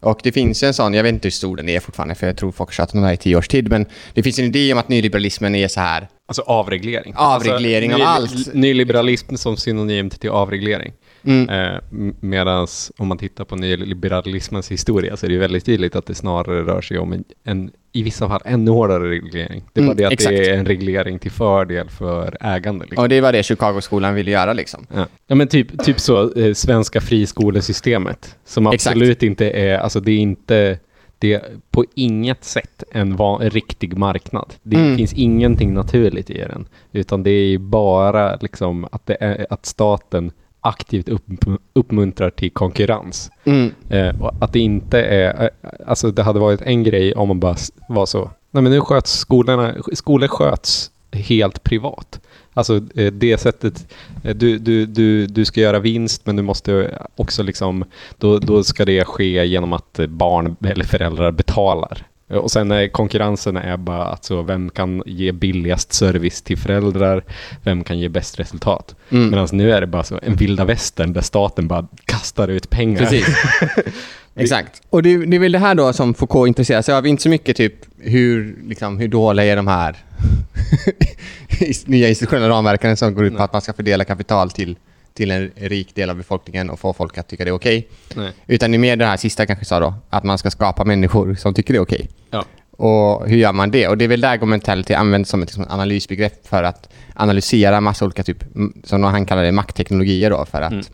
Och det finns en sån, jag vet inte hur stor den är fortfarande, för jag tror folk har tjatat om det här i tio års tid, men det finns en idé om att nyliberalismen är så här Alltså avreglering. Avreglering av alltså, allt. Nyliberalism som synonymt till avreglering. Mm. Eh, Medan om man tittar på nyliberalismens historia så är det väldigt tydligt att det snarare rör sig om en, en i vissa fall ännu hårdare reglering. Det är bara Mm, det att exakt. det är en reglering till fördel för ägande. Liksom. Och det var det Chicagoskolan ville göra liksom. Ja. ja men typ, typ så, eh, svenska friskolesystemet. Som Exakt. absolut inte är, alltså det är inte, det är på inget sätt en, va- en riktig marknad. Det Mm. finns ingenting naturligt i den. Utan det är bara liksom att, är, att staten aktivt upp, uppmuntrar till konkurrens. Mm. Eh, och att det inte är, eh, alltså det hade varit en grej om man bara var så, nej men nu sköts skolorna, skolor sköts helt privat. Alltså eh, det sättet, eh, du, du, du, du ska göra vinst men du måste också liksom, då, då ska det ske genom att barn eller föräldrar betalar. Eh, Och sen är konkurrensen är bara alltså vem kan ge billigast service till föräldrar, vem kan ge bäst resultat. Mm. Medan nu är det bara så en vilda västern där staten bara kastar ut pengar. Precis. Exakt. Och det, det är väl det här då som Foucault intresserar sig av, inte så mycket typ hur, liksom, hur dåliga är de här nya institutionella ramverken som går ut på att man ska fördela kapital till, till en rik del av befolkningen och få folk att tycka det är okej. Nej. Utan det är mer det här sista kanske sa då, att man ska skapa människor som tycker det är okej. Ja. Och hur gör man det? Och det är väl där mentality används som ett liksom, analysbegrepp för att analysera massa olika typ, som han kallar det, maktteknologier då, för att Mm.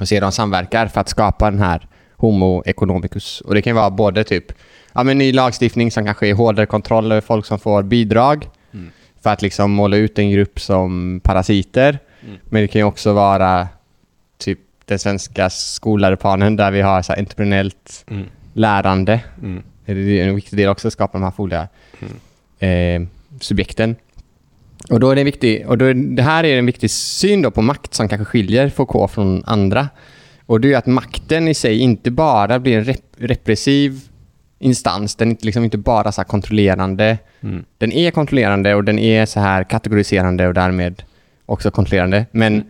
och se hur de samverkar för att skapa den här homo economicus. Och det kan vara både typ ja, men ny lagstiftning som kanske är hårdare kontroll över folk som får bidrag Mm. för att liksom måla ut en grupp som parasiter. Mm. Men det kan ju också vara typ den svenska skolläroplanen där vi har så här entreprenellt Mm. lärande. Mm. Det är en viktig del också att skapa de här olika eh, subjekten. Och då är det viktigt, och då är, det här är en viktig syn på makt som kanske skiljer Foucault från andra. Och det är att makten i sig inte bara blir en rep repressiv instans, den är liksom inte bara så kontrollerande. Mm. Den är kontrollerande och den är så här kategoriserande och därmed också kontrollerande. Men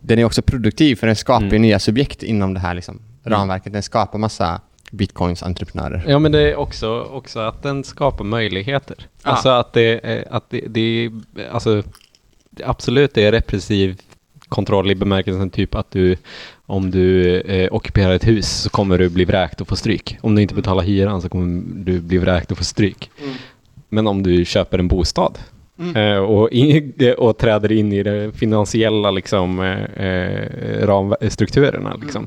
den är också produktiv för den skapar Mm. nya subjekt inom det här liksom, ramverket. Den skapar massa bitcoins-entreprenörer. Ja, men det är också, också att den skapar möjligheter. Ja. Alltså att det, är- att det, det alltså, absolut det är repressiv kontroll i bemärkelsen typ att du, om du eh, ockuperar ett hus så kommer du bli vräkt och få stryk. Om du inte betalar hyran så kommer du bli vräkt och få stryk. Men om du köper en bostad eh, och, in, och träder in i de finansiella liksom, eh, eh, ramstrukturerna, liksom,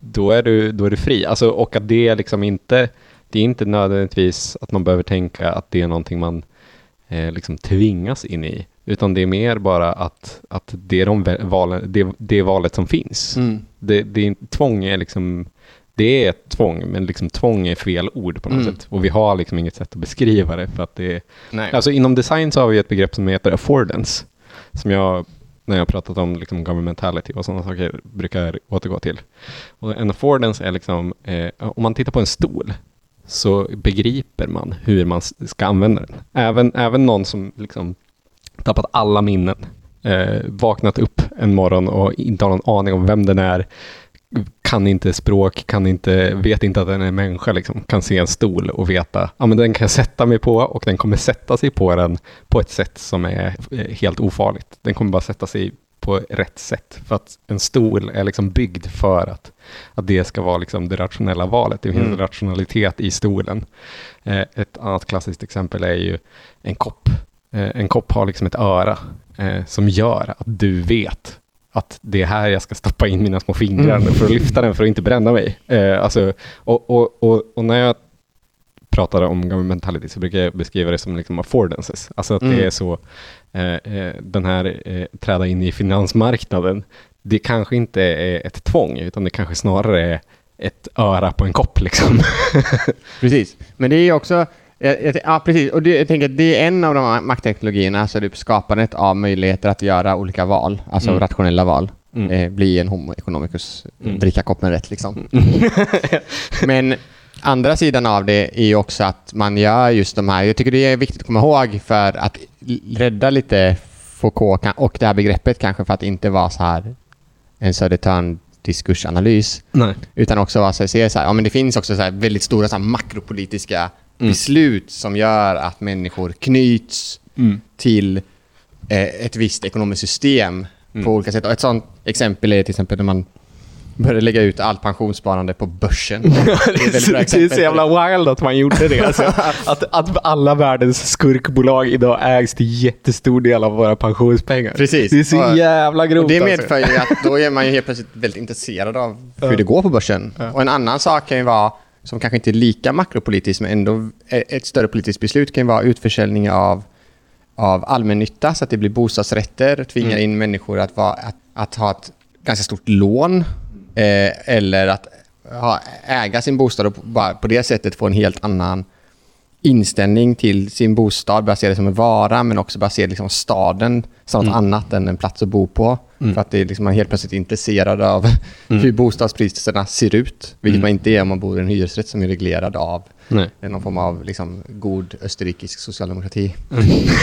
då, är du, då är du fri. Alltså, och att det liksom inte, det är inte nödvändigtvis att man behöver tänka att det är någonting man eh, liksom tvingas in i. Utan det är mer bara att, att det är de valen, det, det valet som finns. Mm. Det, det är, tvång är liksom, det är ett tvång, men liksom tvång är fel ord på något Mm. sätt. Och vi har liksom inget sätt att beskriva det för att det är, Nej. alltså inom design så har vi ett begrepp som heter affordance, som jag, när jag har pratat om liksom governmentality och sådana saker, brukar återgå till. Och en affordance är liksom, eh, om man tittar på en stol, så begriper man hur man ska använda den. Även, även någon som liksom tappat alla minnen, eh, vaknat upp en morgon och inte har någon aning om vem den är, kan inte språk, kan inte, vet inte att den är människa, liksom, kan se en stol och veta ja, men den kan jag sätta mig på och den kommer sätta sig på den på ett sätt som är eh, helt ofarligt. Den kommer bara sätta sig på rätt sätt. För att en stol är liksom byggd för att, att det ska vara liksom det rationella valet. Det finns Mm. rationalitet i stolen. Eh, ett annat klassiskt exempel är ju en kopp. Eh, en kopp har liksom ett öra eh, som gör att du vet att det är här jag ska stoppa in mina små fingrar Mm. för att lyfta den för att inte bränna mig. Eh, alltså, och, och, och, och när jag pratar om governmentality så brukar jag beskriva det som liksom affordances. Alltså att Mm. det är så, eh, eh, den här eh, träda in i finansmarknaden, det kanske inte är ett tvång, utan det kanske snarare är ett öra på en kopp liksom. Precis. Men det är också... jag- jag- Ja, precis. Och det, jag tänker att det är en av de här maktteknologierna, alltså typ skapandet av möjligheter att göra olika val, alltså Mm. rationella val. Mm. Eh, bli en homo economicus, Mm. dricka koppen rätt liksom. Men andra sidan av det är ju också att man gör just de här, jag tycker det är viktigt att komma ihåg för att rädda lite Foucault och det här begreppet kanske för att inte vara så här en Södertörn diskursanalys Nej. utan också vara så här, se så här, ja men det finns också så väldigt stora så här makropolitiska beslut som gör att människor knyts Mm. till eh, ett visst ekonomiskt system Mm. på olika sätt. Och ett sånt exempel är till exempel när man började lägga ut allt pensionssparande på börsen. det, är det är så jävla wild att man gjorde det. Alltså, att, att alla världens skurkbolag idag ägs till jättestor del av våra pensionspengar. Precis. Det är så Och- jävla grovt. Det alltså. medför ju att då är man ju helt plötsligt väldigt intresserad av hur det går på börsen. Och en annan sak kan ju vara, som kanske inte är lika makropolitiskt, men ändå ett större politiskt beslut kan ju vara utförsäljning av, av allmännytta, så att det blir bostadsrätter, tvingar Mm. in människor att, vara, att, att ha ett ganska stort lån, eh, eller att ha, äga sin bostad och bara på det sättet få en helt annan inställning till sin bostad, börja se det som en vara, men också börja se liksom staden som något annat än en plats att bo på. För att det är liksom, man är helt plötsligt intresserad av hur bostadspriserna ser ut, vilket man inte är om man bor i en hyresrätt som är reglerad av Nej. någon form av liksom, god österrikisk socialdemokrati.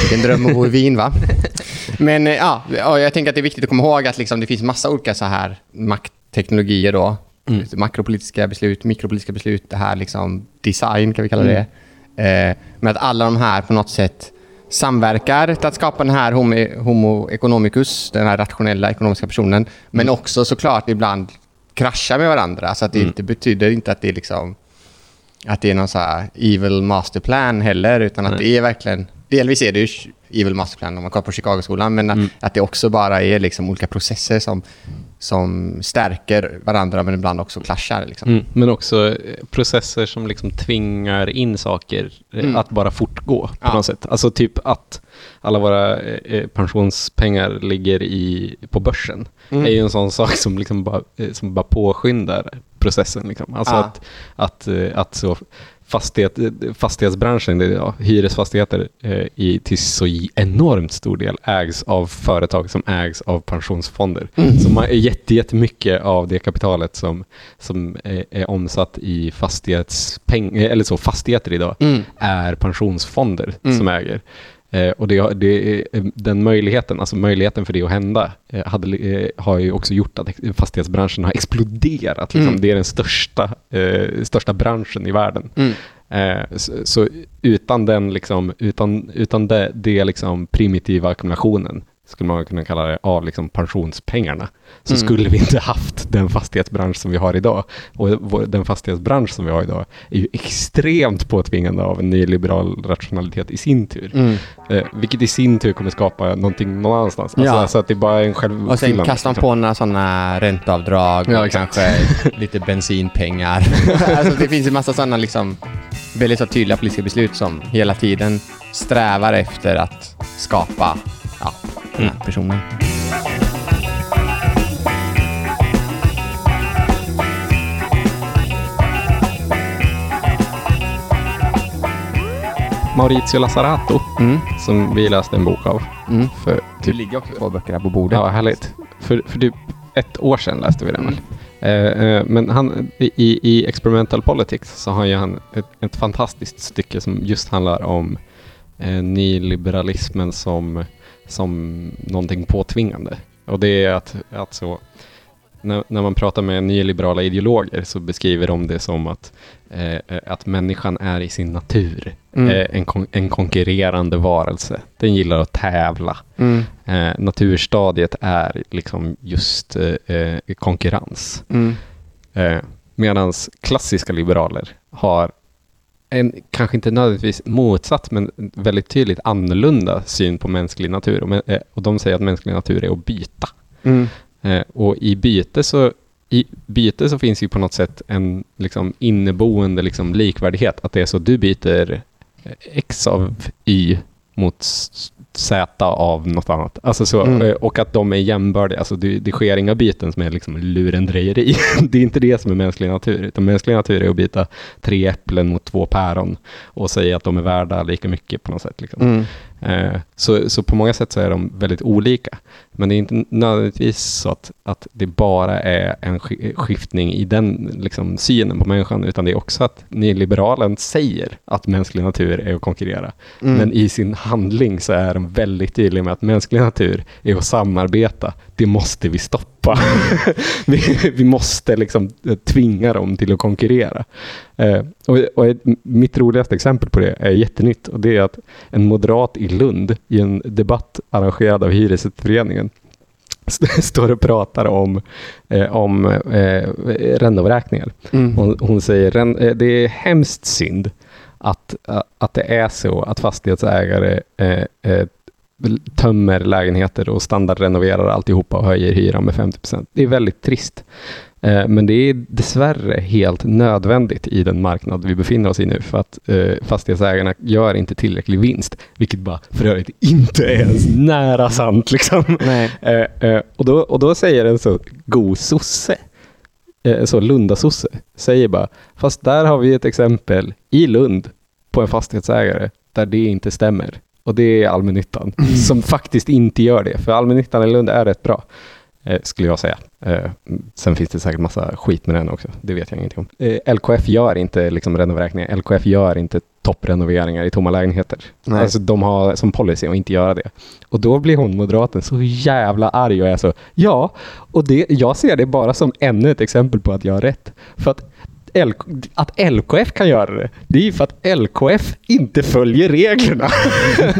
Vilken dröm att bo i Wien, va? Men eh, ja, jag tänker att det är viktigt att komma ihåg att liksom, det finns massa olika så här maktteknologier då. Makropolitiska beslut, mikropolitiska beslut, det här liksom design kan vi kalla det. Eh, men att alla de här på något sätt samverkar till att skapa den här homo, homo economicus, den här rationella ekonomiska personen. Men också såklart ibland kraschar med varandra. Så att det inte betyder inte att det är liksom att det är någon så här evil masterplan heller, utan att Nej. det är verkligen... Delvis är det ju evil masterplan om man kollar på Chicagoskolan, men Mm. att, det också bara är liksom olika processer som, som stärker varandra, men ibland också clashar. Liksom. Mm, men också eh, processer som liksom tvingar in saker eh, Mm. att bara fortgå på Ja. något sätt. Alltså typ att alla våra eh, pensionspengar ligger i, på börsen Mm. är ju en sån sak som, liksom bara, som bara påskyndar processen. Liksom. Alltså Ja. att, att, att så fastighet, fastighetsbranschen, det ja, hyresfastigheter eh, i, till så enormt stor del ägs av företag som ägs av pensionsfonder. Mm. Så man, jätte, jättemycket av det kapitalet som, som är, är omsatt i fastighetspeng, eller så, fastigheter idag Mm. är pensionsfonder Mm. som äger. Eh, och det, det, är- den möjligheten, alltså möjligheten för det att hända, eh, hade, eh, har ju också gjort att fastighetsbranschen har exploderat. Liksom. Mm. Det är den största, eh, största branschen i världen. Mm. Eh, så, så utan den liksom, utan, utan det, det liksom primitiva ackumulationen, skulle man kunna kalla det, av liksom pensionspengarna, så Mm. skulle vi inte haft den fastighetsbransch som vi har idag. Och den fastighetsbransch som vi har idag är ju extremt påtvingande av en nyliberal rationalitet i sin tur. Mm. Eh, vilket i sin tur kommer skapa någonting någon annanstans. Alltså, Ja. Så att det bara är en Och sen kastar man liksom. på några sådana ränteavdrag Ja, och exakt. kanske lite bensinpengar. alltså det finns ju massa sådana liksom väldigt så tydliga politiska beslut som hela tiden strävar efter att skapa ja, den här personen. Maurizio Lazzarato, Mm. som vi läste en bok av Mm. för Det typ ligger också två böcker här på bordet. Ja, härligt. För, för typ ett år sedan läste vi den väl? Eh, eh, men han, i, i Experimental Politics så har ju han ett, ett fantastiskt stycke som just handlar om eh, nyliberalismen som, som någonting påtvingande. Och det är att, att så, när, när man pratar med nyliberala ideologer så beskriver de det som att, eh, att människan är i sin natur Mm. eh, en, kon- en konkurrerande varelse. Den gillar att tävla. Mm. Eh, naturstadiet är liksom just eh, konkurrens. Mm. Eh, Medan klassiska liberaler har en, kanske inte nödvändigtvis motsatt, men väldigt tydligt annorlunda syn på mänsklig natur. Och, eh, och de säger att mänsklig natur är att byta. Mm. Eh, och i byte så i byte så finns ju på något sätt en liksom, inneboende liksom, likvärdighet. Att det är så du byter X av Y mot Z av något annat. Alltså så, Mm. eh, Och att de är jämbördiga. Alltså det, det sker inga byten som är liksom lurendrejeri. det är inte det som är mänsklig natur. Utan mänsklig natur är att byta tre äpplen mot två päron och säga att de är värda lika mycket på något sätt. Liksom. Mm. Eh, Så, så på många sätt så är de väldigt olika. Men det är inte nödvändigtvis så att, att det bara är en sk- skiftning i den liksom, synen på människan, utan det är också att nyliberalen säger att mänsklig natur är att konkurrera. Mm. Men i sin handling så är de väldigt tydliga med att mänsklig natur är att samarbeta. Det måste vi stoppa. vi, vi måste liksom eh, tvinga dem till att konkurrera. Eh, och, och ett, mitt roligaste exempel på det är jättenytt och det är att en moderat i Lund i en debatt arrangerad av Hyresgästföreningen st- står och pratar om, eh, om eh, renovräkningar. Mm. Hon, hon säger "Ren- eh, det är hemskt synd att, eh, att det är så att fastighetsägare eh, tömmer lägenheter och standardrenoverar alltihopa och höjer hyran med 50% Det är väldigt trist. Eh, Men det är dessvärre helt nödvändigt i den marknad vi befinner oss i nu för att eh, fastighetsägarna gör inte tillräcklig vinst, vilket bara för övrigt inte är ens nära sant. Liksom. Eh, och, då, och då säger en så god sosse, så Lundasosse, säger bara, fast där har vi ett exempel i Lund på en fastighetsägare där det inte stämmer. Och det är allmännyttan som faktiskt inte gör det. För allmännyttan i Lund är rätt bra, eh, skulle jag säga. Eh, sen finns det säkert massa skit med den också. Det vet jag ingenting om. Eh, LKF gör inte liksom renovräkningar. LKF gör inte topprenoveringar i tomma lägenheter. Nej. Alltså de har som policy att inte göra det. Och då blir hon moderaten så jävla arg och är så, ja, och det, jag ser det bara som ännu ett exempel på att jag har rätt. För att L, att LKF kan göra det, det är ju för att LKF inte följer reglerna.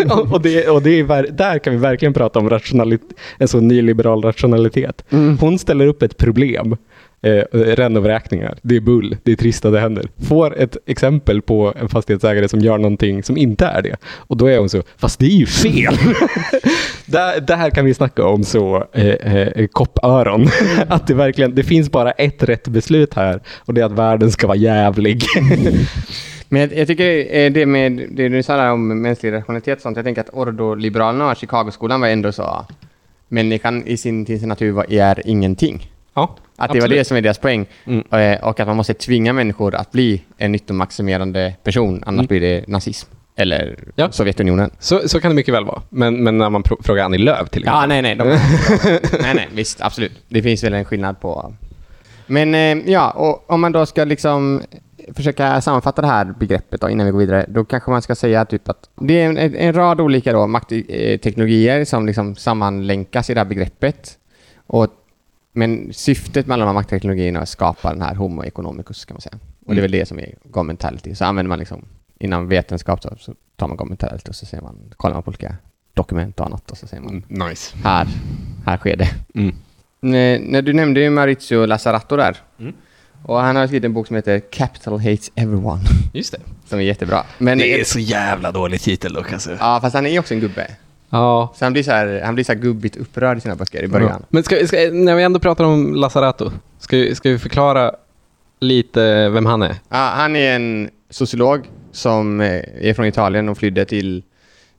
och det, och det är, där kan vi verkligen prata om rationalit, en så nyliberal rationalitet. Hon ställer upp ett problem, eh, renovräkningar, det är bull, det är trist att det händer. Får ett exempel på en fastighetsägare som gör någonting som inte är det. Och då är hon så, fast det är ju fel. där, där kan vi snacka om så eh, eh, koppöron. att det verkligen, det finns bara ett rätt beslut här och det är att världen ska vara jävlig. Men jag, jag tycker eh, det med det du sa om mänsklig rationalitet och sånt, jag tänker att Ordo-liberalerna och Chicagoskolan var ändå så människan i sin, till sin natur är ingenting. ja, Att det var det som är deras poäng. Mm. Eh, Och att man måste tvinga människor att bli en nyttomaximerande person, annars Mm. blir det nazism. Eller Ja. Sovjetunionen. Så, så kan det mycket väl vara. Men, men när man frågar Annie Lööf till exempel. Ja, nej, nej. De, nej, nej, visst, absolut. Det finns väl en skillnad på... Men eh, ja, och om man då ska liksom försöka sammanfatta det här begreppet då, innan vi går vidare, då kanske man ska säga typ att det är en, en rad olika då, maktteknologier som liksom sammanlänkas i det här begreppet. Och, men syftet med alla de här maktteknologierna är att skapa den här homo economicus, kan man säga. Och det är väl det som är governmentality. Så använder man liksom, inom vetenskap så, så tar man governmentality och så ser man, kollar man på olika dokument och annat och så säger man Mm, nice. här, här sker det. Mm. När, när du nämnde ju Maurizio Lazzarato där. Mm. Och han har skrivit en bok som heter Capital Hates Everyone. Just det. Som är jättebra. Men, så jävla dålig titel dock alltså. Ja, fast han är också en gubbe. Ja. Så han blir så här, han blir så gubbigt upprörd i sina böcker i början. Men ska, ska, när vi ändå pratar om Lazzarato, ska, ska vi förklara lite vem han är? Ja, han är en sociolog som eh, är från Italien och flydde till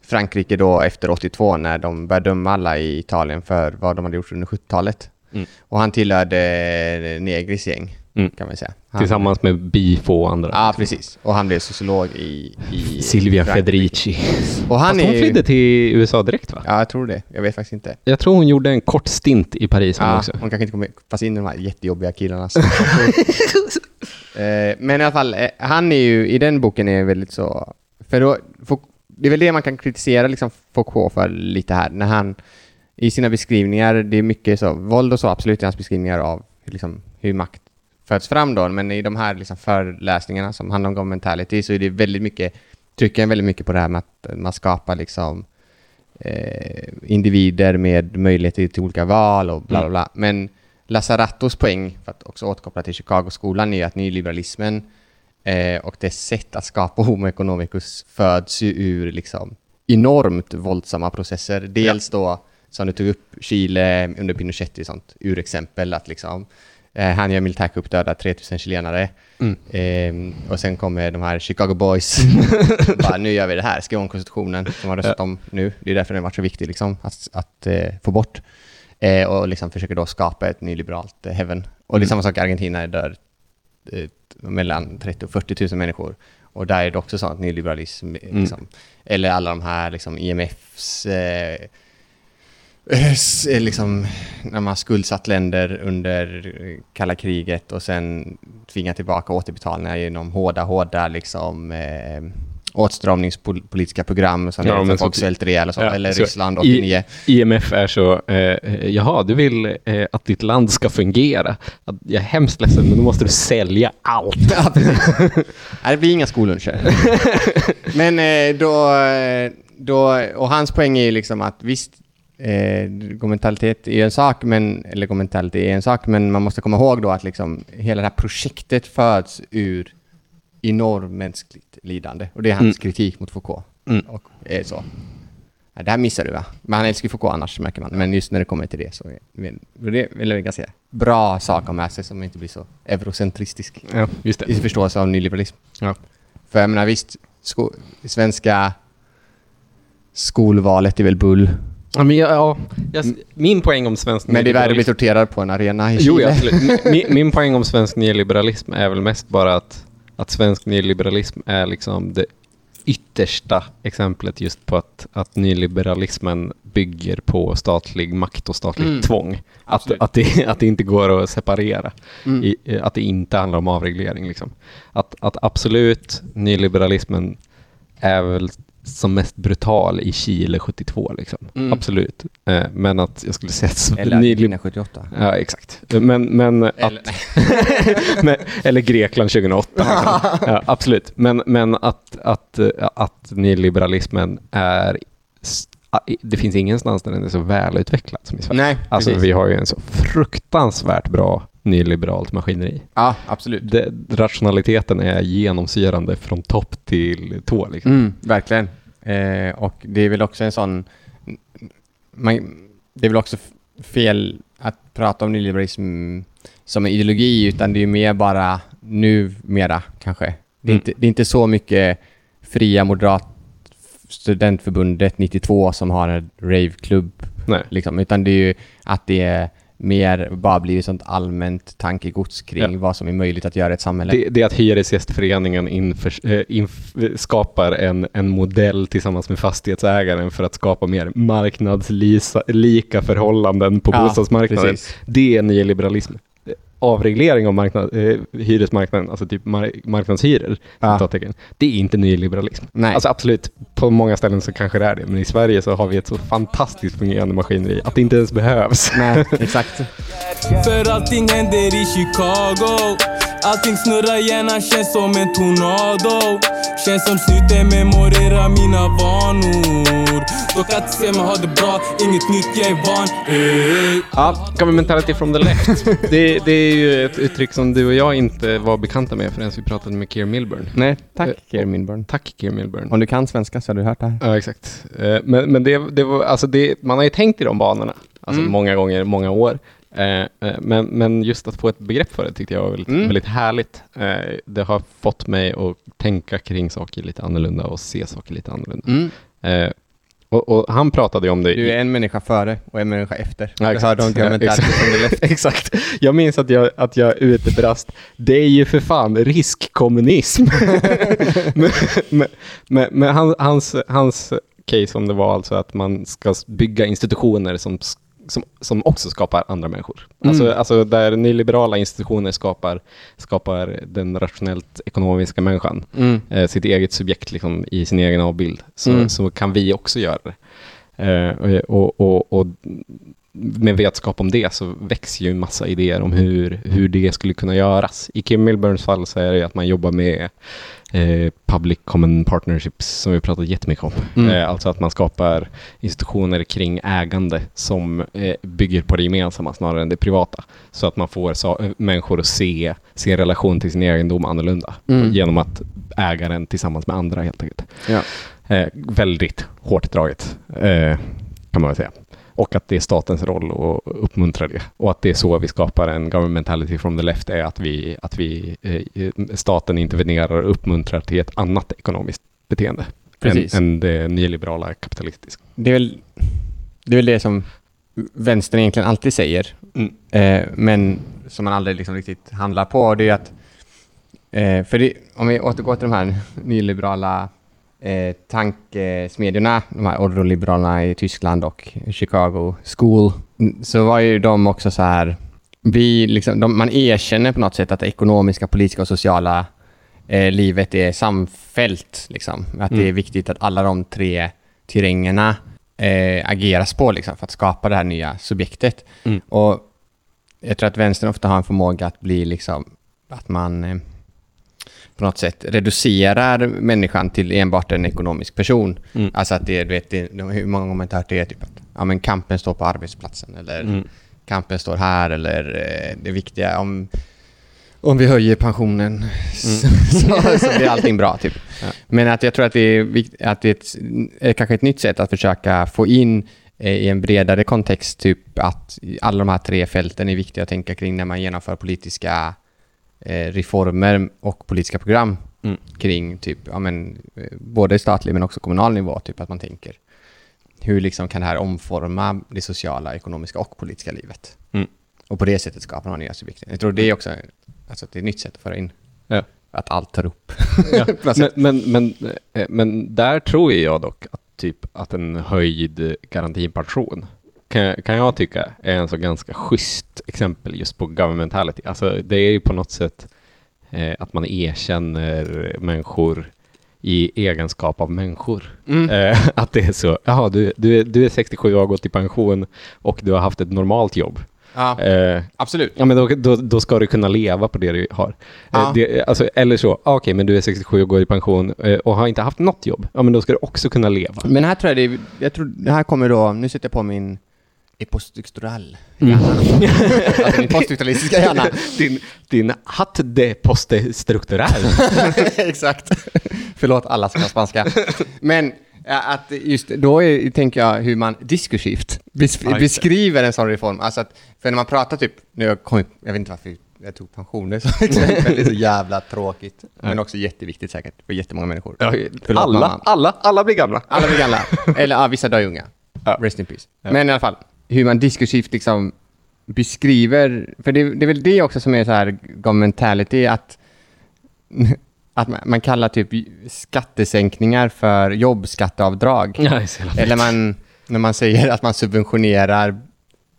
Frankrike då efter 82 när de började döma alla i Italien för vad de hade gjort under 70-talet. Mm. Och han tillhörde Negris gäng, Mm. kan man säga. Han, Tillsammans med Bifo och andra. Ja, precis. Och han blev sociolog i, i Silvia Frankrike. Federici. Och han Fast är hon flydde till USA direkt va? Ja, jag tror det. Jag vet faktiskt inte. Jag tror hon gjorde en kort stint i Paris Ja, också. hon kanske inte kommer passa in i de här jättejobbiga killarna. Eh, Men i alla fall, eh, han är ju, i den boken är väldigt så... För då, det är väl det man kan kritisera liksom Foucault för lite här, när han i sina beskrivningar, det är mycket så, våld och så absolut i hans beskrivningar av liksom, hur makt föds fram då, men i de här liksom, föreläsningarna som handlar om governmentality så är det väldigt mycket, trycker jag väldigt mycket på det här med att man skapar liksom eh, individer med möjligheter till olika val och bla bla bla. Men Lazarattos poäng, för att också återkoppla till Chicagoskolan, är att nyliberalismen eh, och dess sätt att skapa Homo economicus föds ju ur liksom enormt våldsamma processer. Dels då, som du tog upp, Chile under Pinochet ett sånt urexempel, att liksom eh, han gör militärkupp, dödar 3000 chilenare. Eh, och sen kommer de här Chicago Boys, bara nu gör vi det här, skriver om konstitutionen som har röstat om nu. Det är därför den har varit så viktig liksom, att, att eh, få bort. Eh, och liksom försöker då skapa ett nyliberalt eh, heaven. Och det är samma sak i Argentina, dör eh, mellan 30 och 40 000 människor. Och där är det också sånt nyliberalism, liksom. eller alla de här liksom, IMFs liksom, när man skuldsatt länder under eh, kalla kriget och sen tvinga tillbaka återbetalningar genom hårda, hårda liksom, eh, åtstramningspolitiska program som Ja, att folk så- svälter ihjäl och så, Ja, eller så Ryssland i- 89. IMF är så, eh, jaha, du vill eh, att ditt land ska fungera. Jag är hemskt ledsen, men då måste du sälja allt. Ja. Nej, det blir inga skolluncher. Men eh, då, eh, då, och hans poäng är ju liksom att visst, eh, mentalitet är en sak, men, eller mentalitet är en sak, men man måste komma ihåg då att liksom hela det här projektet föds ur enormt mänskligt lidande. Och det är hans Mm. kritik mot Foucault. Mm. Och är så. Ja, det här missar du va? Men han älskar Foucault annars märker man. Men just när det kommer till det så är det, det är väl en ganska bra sak att ha med sig som inte blir så eurocentristisk Ja, just i det. sin förståelse av nyliberalism. Ja. För jag menar visst, sko- svenska skolvalet är väl bull. Ja, men jag, ja, jag, min poäng om svensk Men det är värre att bli torterad på en arena i Jo, Chile. ja, absolut. Min, min poäng om svensk nyliberalism är väl mest bara att, att svensk nyliberalism är liksom det yttersta exemplet just på att, att nyliberalismen bygger på statlig makt och statligt Mm. tvång. Att, att, det, att det inte går att separera. Mm. I, att det inte handlar om avreglering. Liksom. Att, att absolut, nyliberalismen är väl som mest brutal i Chile 72. Liksom. Mm. Absolut. Eh, men att jag skulle säga att Eller nyli- Argentina 78. Ja, exakt. Men, men Eller- att... men, eller Grekland 2008. Liksom. Ja, absolut. Men, men att, att, eh, att nyliberalismen är... Det finns ingenstans där den är så välutvecklad som i Sverige. Nej, Alltså precis. vi har ju en så fruktansvärt bra nyliberalt maskineri. Ja, absolut. Det, rationaliteten är genomsyrande från topp till tå. Liksom. Mm, verkligen. Eh, och det är väl också en sån... Man, det är väl också fel att prata om nyliberalism som en ideologi, utan det är mer bara numera kanske. Det är, Mm. inte, det är inte så mycket fria moderat studentförbundet 92 som har en raveklubb, liksom, utan det är ju att det är mer bara blir ett sånt allmänt tankegods kring Ja. vad som är möjligt att göra i ett samhälle. Det, det är att Hyresgästföreningen inför, eh, inf, skapar en, en modell tillsammans med fastighetsägaren för att skapa mer marknadslika förhållanden på Ja, bostadsmarknaden. precis. Det är nyliberalism. Avreglering av marknad, eh, hyresmarknaden, alltså typ mar- marknadshyror, Ja. det är inte nyliberalism. Nej. Alltså absolut, på många ställen så kanske det är det, men i Sverige så har vi ett så fantastiskt fungerande maskineri att det inte ens behövs. Nej, exakt. För allting händer i Chicago Allting snurrar, hjärnan känns som en tornado Känns som slutet memorerar mina vanor Dock att se mig ha det bra, inget nytt jag är van. Ja, governmentality from the left. det, det är ju ett uttryck som du och jag inte var bekanta med förrän vi pratade med Keir Milburn. Nej, tack Eh, Keir Milburn. Tack Keir Milburn. Om du kan svenska så har du hört det här. Ja, exakt. Eh, Men, men det, det var, alltså det, man har ju tänkt i de banorna, alltså Mm. många gånger, många år. Eh, Men, men just att få ett begrepp för det tyckte jag var väldigt, Mm. väldigt härligt. Det har fått mig att tänka kring saker lite annorlunda och se saker lite annorlunda. Eh, Och, och han pratade ju om det. Du är en människa före och en människa efter. Ja, exakt. hörde Ja, exakt. Exakt. Jag minns att jag, att jag utebrast. Det är ju för fan riskkommunism. men men, men, men han, hans, hans case om det var alltså att man ska bygga institutioner som, som, som också skapar andra människor. Alltså, Mm. alltså där nyliberala institutioner skapar, skapar den rationellt ekonomiska människan Mm. eh, sitt eget subjekt liksom, i sin egen avbild, så, Mm. så kan vi också göra det. Eh, och, och, och med vetskap om det så växer ju en massa idéer om hur, hur det skulle kunna göras. I Kim Milburns fall så är det att man jobbar med eh, public common partnerships som vi pratat jättemycket om. Mm. Eh, alltså att man skapar institutioner kring ägande som eh, bygger på det gemensamma snarare än det privata. Så att man får sa- eh, människor att se sin relation till sin egendom annorlunda Mm. genom att äga den tillsammans med andra helt enkelt. Ja. Eh, väldigt hårt draget kan man väl säga. Och att det är statens roll att uppmuntra det. Och att det är så vi skapar en governmentality from the left är att vi, att vi eh, staten intervenerar och uppmuntrar till ett annat ekonomiskt beteende. Precis. Än, än det nyliberala kapitalistiska. Det är väl det, är väl det som vänstern egentligen alltid säger, Mm. eh, men som man aldrig liksom riktigt handlar på. Det är att, eh, för det, om vi återgår till de här nyliberala eh, tankesmedjorna, de här ordoliberalerna i Tyskland och Chicago School, mm, så var ju de också så här, vi liksom, de, man erkänner på något sätt att det ekonomiska, politiska och sociala eh, livet är samfällt. Liksom. Att det är Mm. viktigt att alla de tre terrängerna eh, ageras på liksom, för att skapa det här nya subjektet. Mm. Och jag tror att vänstern ofta har en förmåga att bli liksom, att man eh, på något sätt reducerar människan till enbart en ekonomisk person. Mm. Alltså att det, du vet, det, hur många gånger har man inte hört det? Typ att ja, men kampen står på arbetsplatsen eller Mm. kampen står här eller eh, det viktiga om, om vi höjer pensionen så, så blir allting bra. Typ. Ja. Men att jag tror att det är, vikt- att det är ett, är kanske ett nytt sätt att försöka få in eh, i en bredare kontext typ att alla de här tre fälten är viktiga att tänka kring när man genomför politiska reformer och politiska program Mm. kring typ, ja, men, eh, både statlig men också kommunal nivå, typ att man tänker hur liksom kan det här omforma det sociala, ekonomiska och politiska livet? Mm. Och på det sättet skapar man nya subjekt. Jag tror det är också alltså, det är ett nytt sätt att föra in. Ja. Att allt tar upp. Ja, men, men, men, eh, men där tror jag dock att, typ, att en höjd garantipension kan, kan jag tycka är en så ganska schysst exempel just på governmentality. Alltså det är ju på något sätt eh, att man erkänner människor i egenskap av människor. Mm. Eh, att det är så, jaha du, du, är, du är 67 och har gått i pension och du har haft ett normalt jobb. Ja, Eh, absolut. Ja, men då, då, då ska du kunna leva på det du har. Ja. Eh, det, alltså, eller så, ah, okej, men du är 67 och går i pension eh, och har inte haft något jobb. Ja, men då ska du också kunna leva. Men här tror jag det jag tror det här kommer då, nu sätter jag på min epostyktoral Mm. hjärna. alltså min poststrukturalistiska hjärna. din, din hatt de poste strukturell. Exakt. Förlåt alla som kan spanska. Men att just då är, tänker jag hur man diskursivt bes, Ja, beskriver en sån reform. Alltså att, för när man pratar typ, nu jag, kommit, jag vet inte varför jag tog pensioner som exempel, det är så jävla tråkigt. Men också jätteviktigt säkert för jättemånga människor. Ja, Förlåt, alla, mamma. alla, alla blir gamla. Alla blir gamla. Eller ja, vissa dör unga. Ja. Rest in peace. Men i alla fall, hur man diskursivt liksom beskriver, för det, det är väl det också som är så här governmentality, att, att man, man kallar typ skattesänkningar för jobbskatteavdrag. Ja, Eller man, när man säger att man subventionerar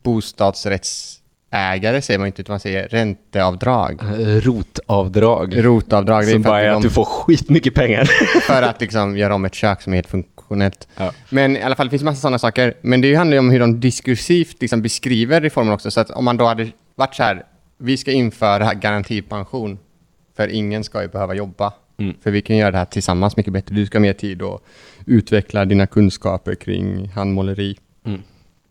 bostadsrättsägare säger man inte, utan man säger ränteavdrag. Eh, Rotavdrag. Rotavdrag, Som bara är att, att de, du får skitmycket pengar. för att liksom göra om ett kök som är helt funktionellt. Ja. Men i alla fall, det finns massa sådana saker. Men det handlar ju om hur de diskursivt liksom beskriver reformen också. Så att om man då hade varit så här, vi ska införa garantipension, för ingen ska ju behöva jobba. Mm. För vi kan göra det här tillsammans mycket bättre. Du ska ha mer tid och utveckla dina kunskaper kring handmåleri. Mm.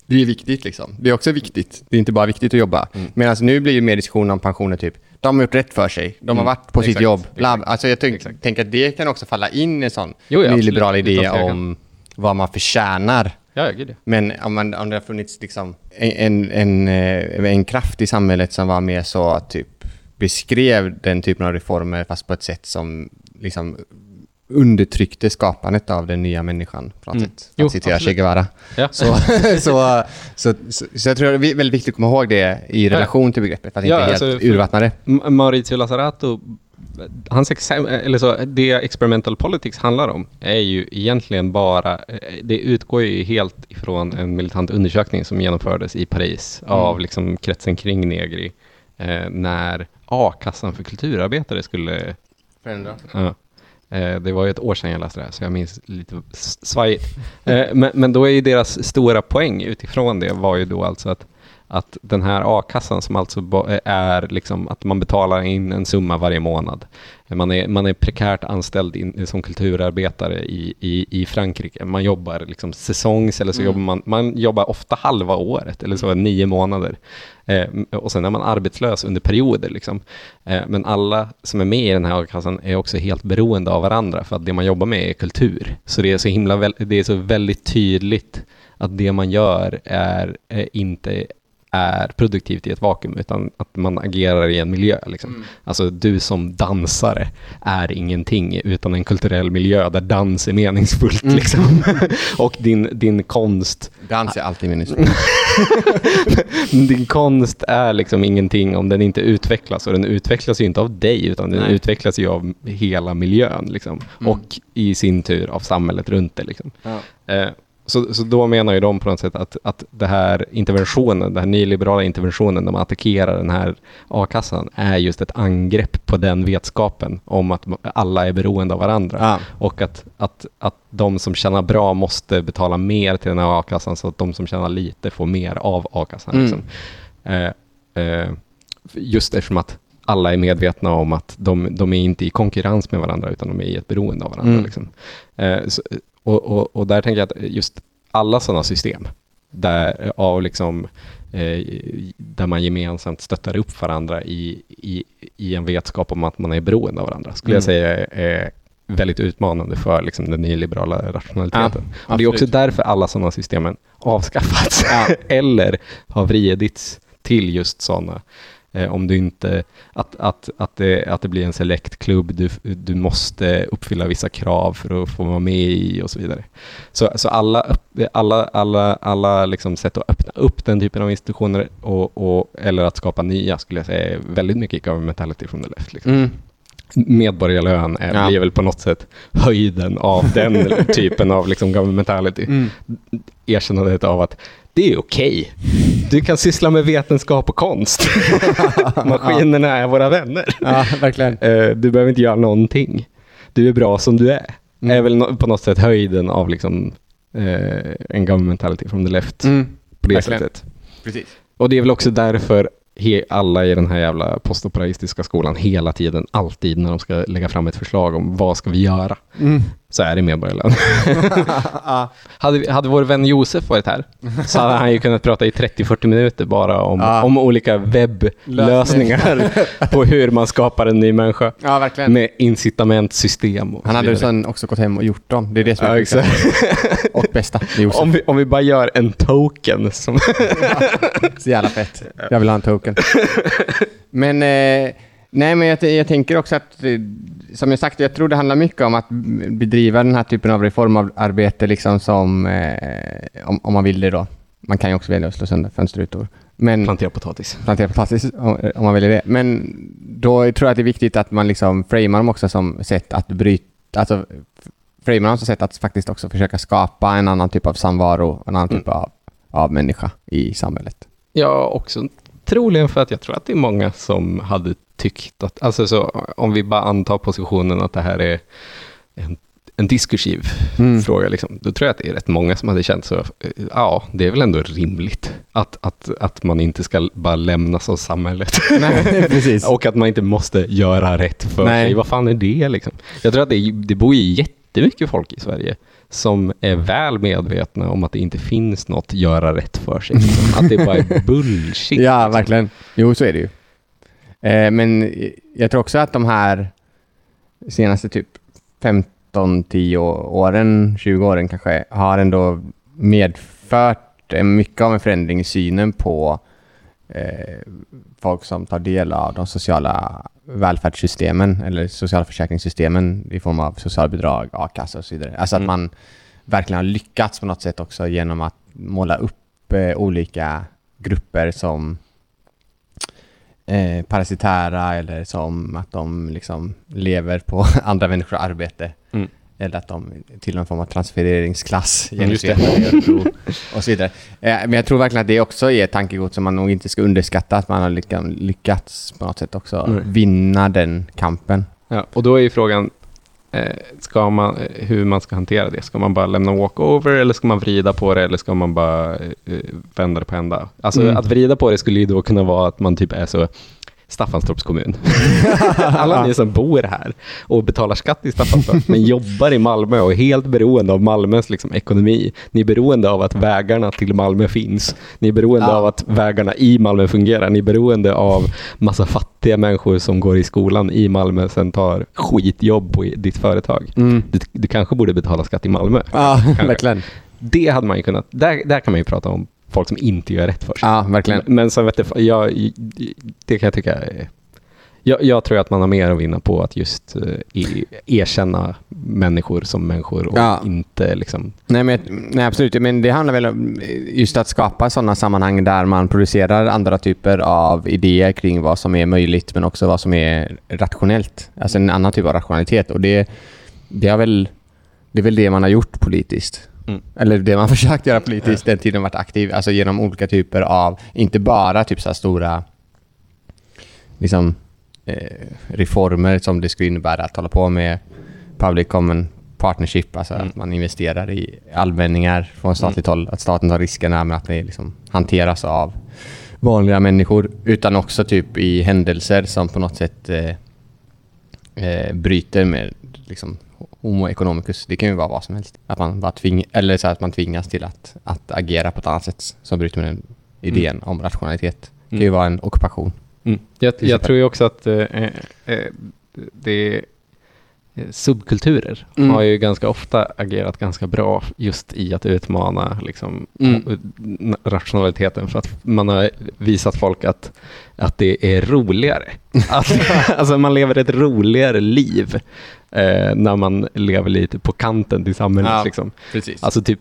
Det är viktigt liksom. Det är också viktigt. Det är inte bara viktigt att jobba. Mm. Medan nu blir ju mer diskussion om pensioner typ, de har gjort rätt för sig. De har Mm. varit på sitt Exakt. jobb. Bla, Exakt. alltså jag tänker att det kan också falla in i en sån Jo, ja, nyliberal idé om vad man förtjänar. Ja, gud ja. Men om, man, om det har funnits liksom en, en, en, eh, en kraft i samhället som var mer så typ beskrev den typen av reformer fast på ett sätt som liksom undertryckte skapandet av den nya människan på något Mm. sätt. Att citera Che. Guevara. Ja. Så, så, så, så, så jag tror det är väldigt viktigt att komma ihåg det i relation till begreppet för att Ja, inte alltså, helt urvattna det. Maurizio Lazzarato, hans eller så, det experimental politics handlar om är ju egentligen bara, eh, det utgår ju helt ifrån en militant undersökning som genomfördes i Paris av liksom kretsen kring Negri eh, när A-kassan för kulturarbetare skulle Förändra. Ja. Eh, det var ju ett år sedan jag läste det här, så jag minns lite svajigt. Eh, men, men då är ju deras stora poäng utifrån det var ju då alltså att, att den här a-kassan som alltså är liksom att man betalar in en summa varje månad. Man är, man är prekärt anställd in, som kulturarbetare i, i, i Frankrike. Man jobbar liksom säsongs eller så jobbar man, man jobbar ofta halva året eller så nio månader. Eh, och sen är man arbetslös under perioder. Liksom. Eh, men alla som är med i den här a-kassan är också helt beroende av varandra för att det man jobbar med är kultur. Så det är så himla det är så väldigt tydligt att det man gör är, är inte är produktivt i ett vakuum utan att man agerar i en miljö. Liksom. Alltså du som dansare är ingenting utan en kulturell miljö där dans är meningsfullt. Liksom. och din, din konst Dans är alltid meningsfullt. din konst är liksom ingenting om den inte utvecklas och den utvecklas ju inte av dig utan den Nej. utvecklas ju av hela miljön liksom. Mm. och i sin tur av samhället runt det. Liksom. Ja. Eh, så, så då menar ju de på något sätt att, att det här interventionen, den här nyliberala interventionen, när man attackerar den här a-kassan, är just ett angrepp på den vetskapen om att alla är beroende av varandra. Ja. Och att, att, att de som tjänar bra måste betala mer till den här a-kassan så att de som tjänar lite får mer av a-kassan. Mm. Liksom. Eh, eh, just eftersom att alla är medvetna om att de, de är inte i konkurrens med varandra utan de är i ett beroende av varandra. Mm. Liksom. Eh, så, och, och, och där tänker jag att just alla sådana system där, av liksom, eh, där man gemensamt stöttar upp varandra i, i, i en vetskap om att man är beroende av varandra skulle jag Mm. säga är, väldigt utmanande för liksom, den nyliberala rationaliteten. och det är också därför alla sådana systemen avskaffats eller har vridits till just sådana. Eh, om du inte, att, att, att, det, att det blir en select-klubb, du, du måste uppfylla vissa krav för att få vara med i och så vidare. Så, så alla, alla, alla, alla liksom sätt att öppna upp den typen av institutioner och, och, eller att skapa nya skulle jag säga är väldigt mycket governmentality from the left. Liksom Mm. medborgarlön är, Ja. väl på något sätt höjden av den typen av liksom governmentality. Mm. Erkännandet av att det är okej. Du kan syssla med vetenskap och konst. Maskinerna är våra vänner. Ja, verkligen. Eh, Du behöver inte göra någonting. Du är bra som du är. Mm. är väl på något sätt höjden av liksom, eh, en governmentality from the left Mm. på det verkligen. sättet. Precis. Och det är väl också därför alla i den här jävla postoperaistiska skolan hela tiden, alltid när de ska lägga fram ett förslag om vad ska vi göra, Mm. Så är det medborgarlön. hade, hade vår vän Josef varit här så hade han ju kunnat prata i 30-40 minuter bara om, Ja. om olika webblösningar på hur man skapar en ny människa ja, verkligen. med incitamentsystem. Och Han hade vidare. sen också gått hem och gjort dem. Det är det som är Ja. Och bästa. Josef. Om vi, om vi bara gör en token som... Så jävla fett. Jag vill ha en token. Men, eh, nej, men jag, jag tänker också att, eh, som jag sagt, jag tror det handlar mycket om att bedriva den här typen av reformarbete, liksom som, eh, om, om man vill det då. Man kan ju också välja att slå sönder fönsterrutor. Men, Plantera potatis. plantera potatis om, om man väljer det. Men då tror jag att det är viktigt att man liksom framar dem också som sätt att bryta, alltså framar dem som sätt att faktiskt också försöka skapa en annan typ av samvaro, en annan typ av, av människa i samhället. Ja, också troligen för att jag tror att det är många som hade tyckt att, alltså så, om vi bara antar positionen att det här är en, en diskursiv Mm. fråga, liksom, då tror jag att det är rätt många som hade känt så, eh, ja, det är väl ändå rimligt att, att, att man inte ska bara lämnas av samhället. Nej, precis. Och att man inte måste göra rätt för Nej. sig. Vad fan är det liksom? Jag tror att det, det bor ju jättemycket folk i Sverige som är väl medvetna om att det inte finns något göra rätt för sig. Liksom. Att det bara är bullshit. Ja, liksom. verkligen. Jo, så är det ju. Eh, men jag tror också att de här senaste typ 15, 10 åren, 20 åren kanske, har ändå medfört eh, mycket av en förändring i synen på eh, folk som tar del av de sociala välfärdssystemen eller socialförsäkringssystemen i form av socialbidrag, a-kassa och så vidare. Alltså Mm. att man verkligen har lyckats på något sätt också genom att måla upp eh, olika grupper som eh, parasitära eller som att de liksom lever på andra människors arbete. Mm. Eller att de till någon form av transfereringsklass genusvetare i Örebro och så vidare. Eh, men jag tror verkligen att det också är ett tankegods som man nog inte ska underskatta, att man har lyckats, på något sätt också Mm. vinna den kampen. Ja, och då är ju frågan, ska man, eh, hur man ska hantera det. Ska man bara lämna walkover eller ska man vrida på det eller ska man bara eh, vända det på ända? Alltså Mm. att vrida på det skulle ju då kunna vara att man typ är så Staffanstorps kommun. Alla ni som bor här och betalar skatt i Staffanstorp men jobbar i Malmö och är helt beroende av Malmös liksom, ekonomi. Ni är beroende av att vägarna till Malmö finns. Ni är beroende Ja. av att vägarna i Malmö fungerar. Ni är beroende av massa fattiga människor som går i skolan i Malmö sen tar skitjobb på ditt företag. Mm. Du, du kanske borde betala skatt i Malmö. Ja, verkligen. Det hade man ju kunnat, där, där kan man ju prata om folk som inte gör rätt för sig. Ja, verkligen. Men sen vet jag, jag, det kan jag tycka är, jag, jag tror att man har mer att vinna på att just eh, erkänna människor som människor och Ja. inte liksom... Nej, men, nej, absolut. Men det handlar väl om eh, just att skapa sådana sammanhang där man producerar andra typer av idéer kring vad som är möjligt men också vad som är rationellt. Alltså en annan typ av rationalitet. Och det, det, är, väl, det är väl det man har gjort politiskt. Mm. Eller det man försökt göra politiskt den tiden man varit aktiv. Alltså genom olika typer av, inte bara typ så stora liksom, eh, reformer som det skulle innebära att hålla på med public common partnership, alltså Mm. att man investerar i allmänningar från statligt håll, att staten tar riskerna men att det liksom hanteras av vanliga människor, utan också typ i händelser som på något sätt eh, eh, bryter med liksom, homo economicus. Det kan ju vara vad som helst. Att man, bara tving, eller så att man tvingas till att, att agera på ett annat sätt som bryter med den idén om rationalitet. Det kan ju Mm. vara en ockupation. Mm. Jag, jag tror ju också att eh, eh, det eh, subkulturer Mm. har ju ganska ofta agerat ganska bra just i att utmana liksom, Mm. rationaliteten för att man har visat folk att, att det är roligare. Att, alltså man lever ett roligare liv eh, när man lever lite på kanten till samhället. Ja. Liksom. Precis. Alltså typ,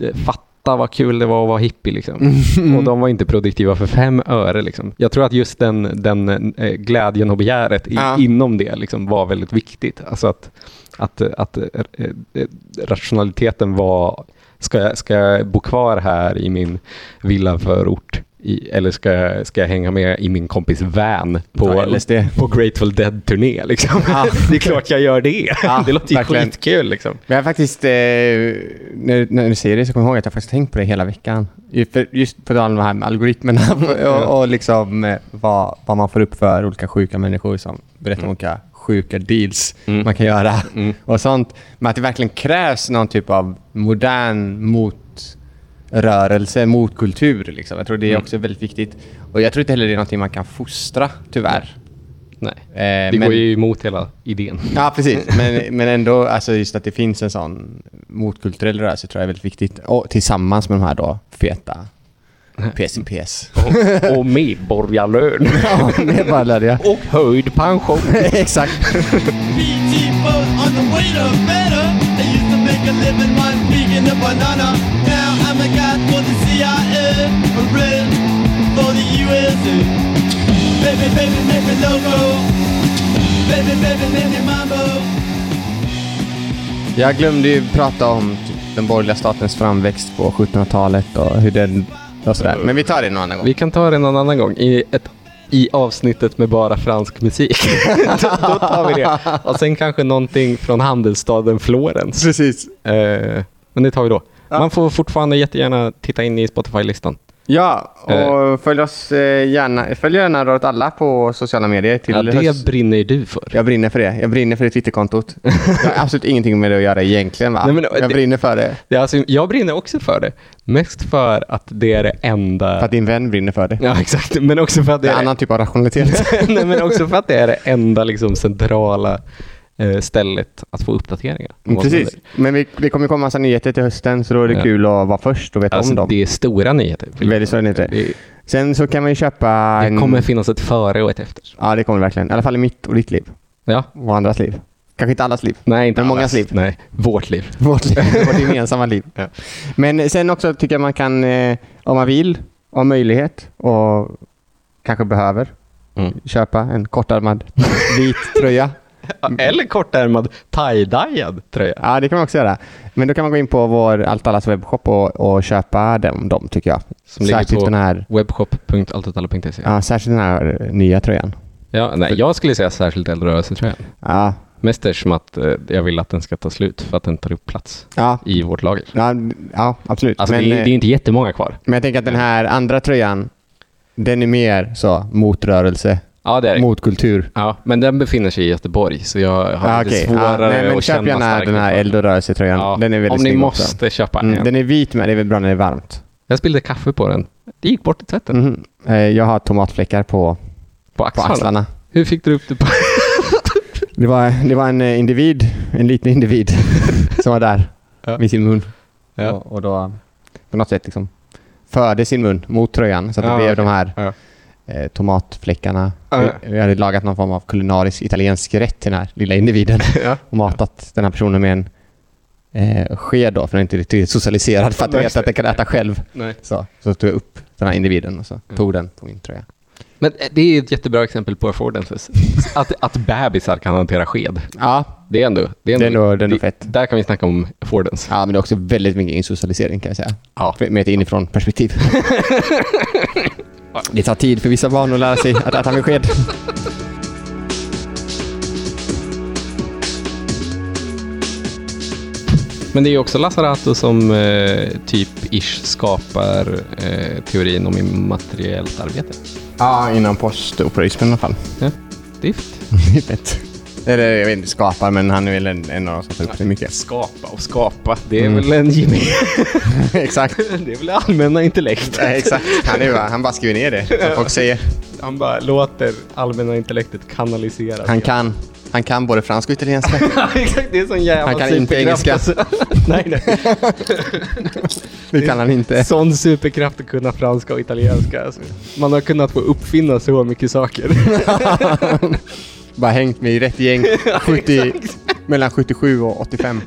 eh, fatta vad kul det var att vara hippie liksom. Mm. Och de var inte produktiva för fem öre. Liksom. Jag tror att just den, den eh, glädjen och begäret Ja. inom det liksom, var väldigt viktigt. Alltså att, att, att eh, rationaliteten var, ska jag, ska jag bo kvar här i min villaförort? I, eller ska jag, ska jag hänga med i min kompis van på, Ja, på Grateful Dead-turné? Liksom. Ja. det är klart jag gör det. Ja, det låter ju verkligen. skitkul. Liksom. Men jag faktiskt, eh, när, när du säger det så kommer jag ihåg att jag faktiskt tänkt på det hela veckan. Just på om det här med algoritmerna och, och liksom eh, vad, vad man får upp för olika sjuka människor som berättar om olika sjuka deals Mm. man kan göra Mm. och sånt. Men att det verkligen krävs någon typ av modern motrörelse, motkultur. Liksom. Jag tror det är Mm. också väldigt viktigt. Och jag tror inte heller det är någonting man kan fostra, tyvärr. Nej. Eh, Det men- går ju emot hela idén. Ja, precis. Men, men ändå, alltså just att det finns en sån motkulturell rörelse tror jag är väldigt viktigt. Och tillsammans med de här då feta PCPs. Och, och medborgarlön. ja, medborgarlödiga. och höjd pension. Exakt. I guy for the CIA, a red for the USA. Baby, baby, make me loco. Baby, baby, make me mambo. Jag glömde ju prata om den borgerliga statens framväxt på 1700-talet och hur den och sådär. Men vi tar det någon annan gång. Vi kan ta det någon annan gång i, ett, i avsnittet med bara fransk musik. då, då tar vi det. Och sen kanske någonting från handelsstaden Florens. Precis. Eh, men det tar vi då. Man får fortfarande jättegärna titta in i Spotify-listan. Ja, och följ oss eh, gärna, följ gärna Röret Alla på sociala medier. Till Ja, det höst- brinner ju du för. Jag brinner för det. Jag brinner för det Twitterkontot. Jag har absolut ingenting med det att göra egentligen va? Nej, men jag det- brinner för det. Det alltså, jag brinner också för det. Mest för att det är det enda... För att din vän brinner för det. Ja, exakt. Men också för att Det är en annan typ av rationalitet. Nej, men också för att det är det enda liksom, centrala eh, stället att få uppdateringar. som Precis. Men vi, det kommer komma massa nyheter till hösten så då är det Ja. kul att vara först och veta Alltså, om dem. det är stora nyheter. Väldigt stora nyheter. Det, Sen så kan man ju köpa det en... kommer finnas ett före och ett efter. Ja, det kommer verkligen. I alla fall i mitt och ditt liv. Ja. Och andras liv. Kanske inte allas liv. Nej, inte Men mångas allas. liv. Nej, vårt liv. Vårt liv. Vårt gemensamma liv. Ja. Men sen också tycker jag man kan, eh, om man vill, om möjlighet och kanske behöver, Mm. köpa en kortärmad vit tröja. Eller kortärmad tie-dyad tröja. Ja, det kan man också göra. Men då kan man gå in på vår Allt Allas webbshop och, och köpa dem, dem tycker jag. Som ligger Särskilt på den här, webbshop.alltotalla.se. Ja. ja, särskilt den här eh, nya tröjan. Ja, nej, jag skulle säga särskilt eldrörelsetröjan. Ja, Mest eftersom att eh, jag vill att den ska ta slut för att den tar upp plats Ja, i vårt lager. ja, ja absolut. Alltså men, det, är, eh, det är inte jättemånga kvar. men jag tänker att den här andra tröjan, den är mer så motrörelse, Ja, det är det. motkultur. Ja, men den befinner sig i Göteborg så jag har Ja, lite okej. svårare ja, nej, men att köp känna gärna den här eld och rörelsetröjan. Ja, Den är väldigt Om ni måste köpa också. en. Mm, den är vit med, det är väl bra när det är varmt. Jag spillde kaffe på den. Det gick bort i tvätten. Eh, Jag har tomatfläckar på, På på axlarna. axlarna. Hur fick du upp det på... Det var, det var en eh, individ, en liten individ, som var där Ja. vid sin mun. Ja. Och, och då på något sätt liksom förde sin mun mot tröjan så att det Ja, blev okej. de här Ja. Eh, tomatfläckarna. Ja. Vi, vi hade lagat någon form av kulinarisk italiensk rätt till den här lilla individen Ja. och matat den här personen med en eh, sked då, för den är inte riktigt socialiserad för att Nej, veta att den kan äta själv. Nej. Så, så tog jag upp den här individen och så Mm. tog den på min tröja. Men eh, det är ett jättebra exempel på affordances. att, att bebisar kan hantera sked. Ja, Det är ändå... Det är det är ändå, det är nog fett. Där kan vi snacka om affordance. Ja, men det är också väldigt mycket insocialisering kan jag säga. Ja. Med ett inifrån perspektiv. det tar tid för vissa barn att lära sig att äta med sked. Men det är ju också Lazzarato som eh, typ ish skapar eh, teorin om immateriellt arbete. Ja, inom postoperaismen i alla fall. Det är fint. Eller jag vet inte, skapar, men han är väl en, en av de som tar upp det mycket. Skapa och skapa, det är Mm. väl en gemen... exakt. det är väl allmänna intellekt. Ja, exakt. Han, är, bara- han bara skriver ner det. Som folk säger. Han bara låter allmänna intellektet kanaliseras. Han kan, han kan både franska och italienska. Exakt, det är sån jävla Han kan inte superkraft, engelska. alltså. nej, nej. Det kan han inte. Sån superkraft att kunna franska och italienska. Alltså. Man har kunnat få uppfinna så mycket saker. Bara hängt med i rätt gäng. 70, mellan 77 och 85.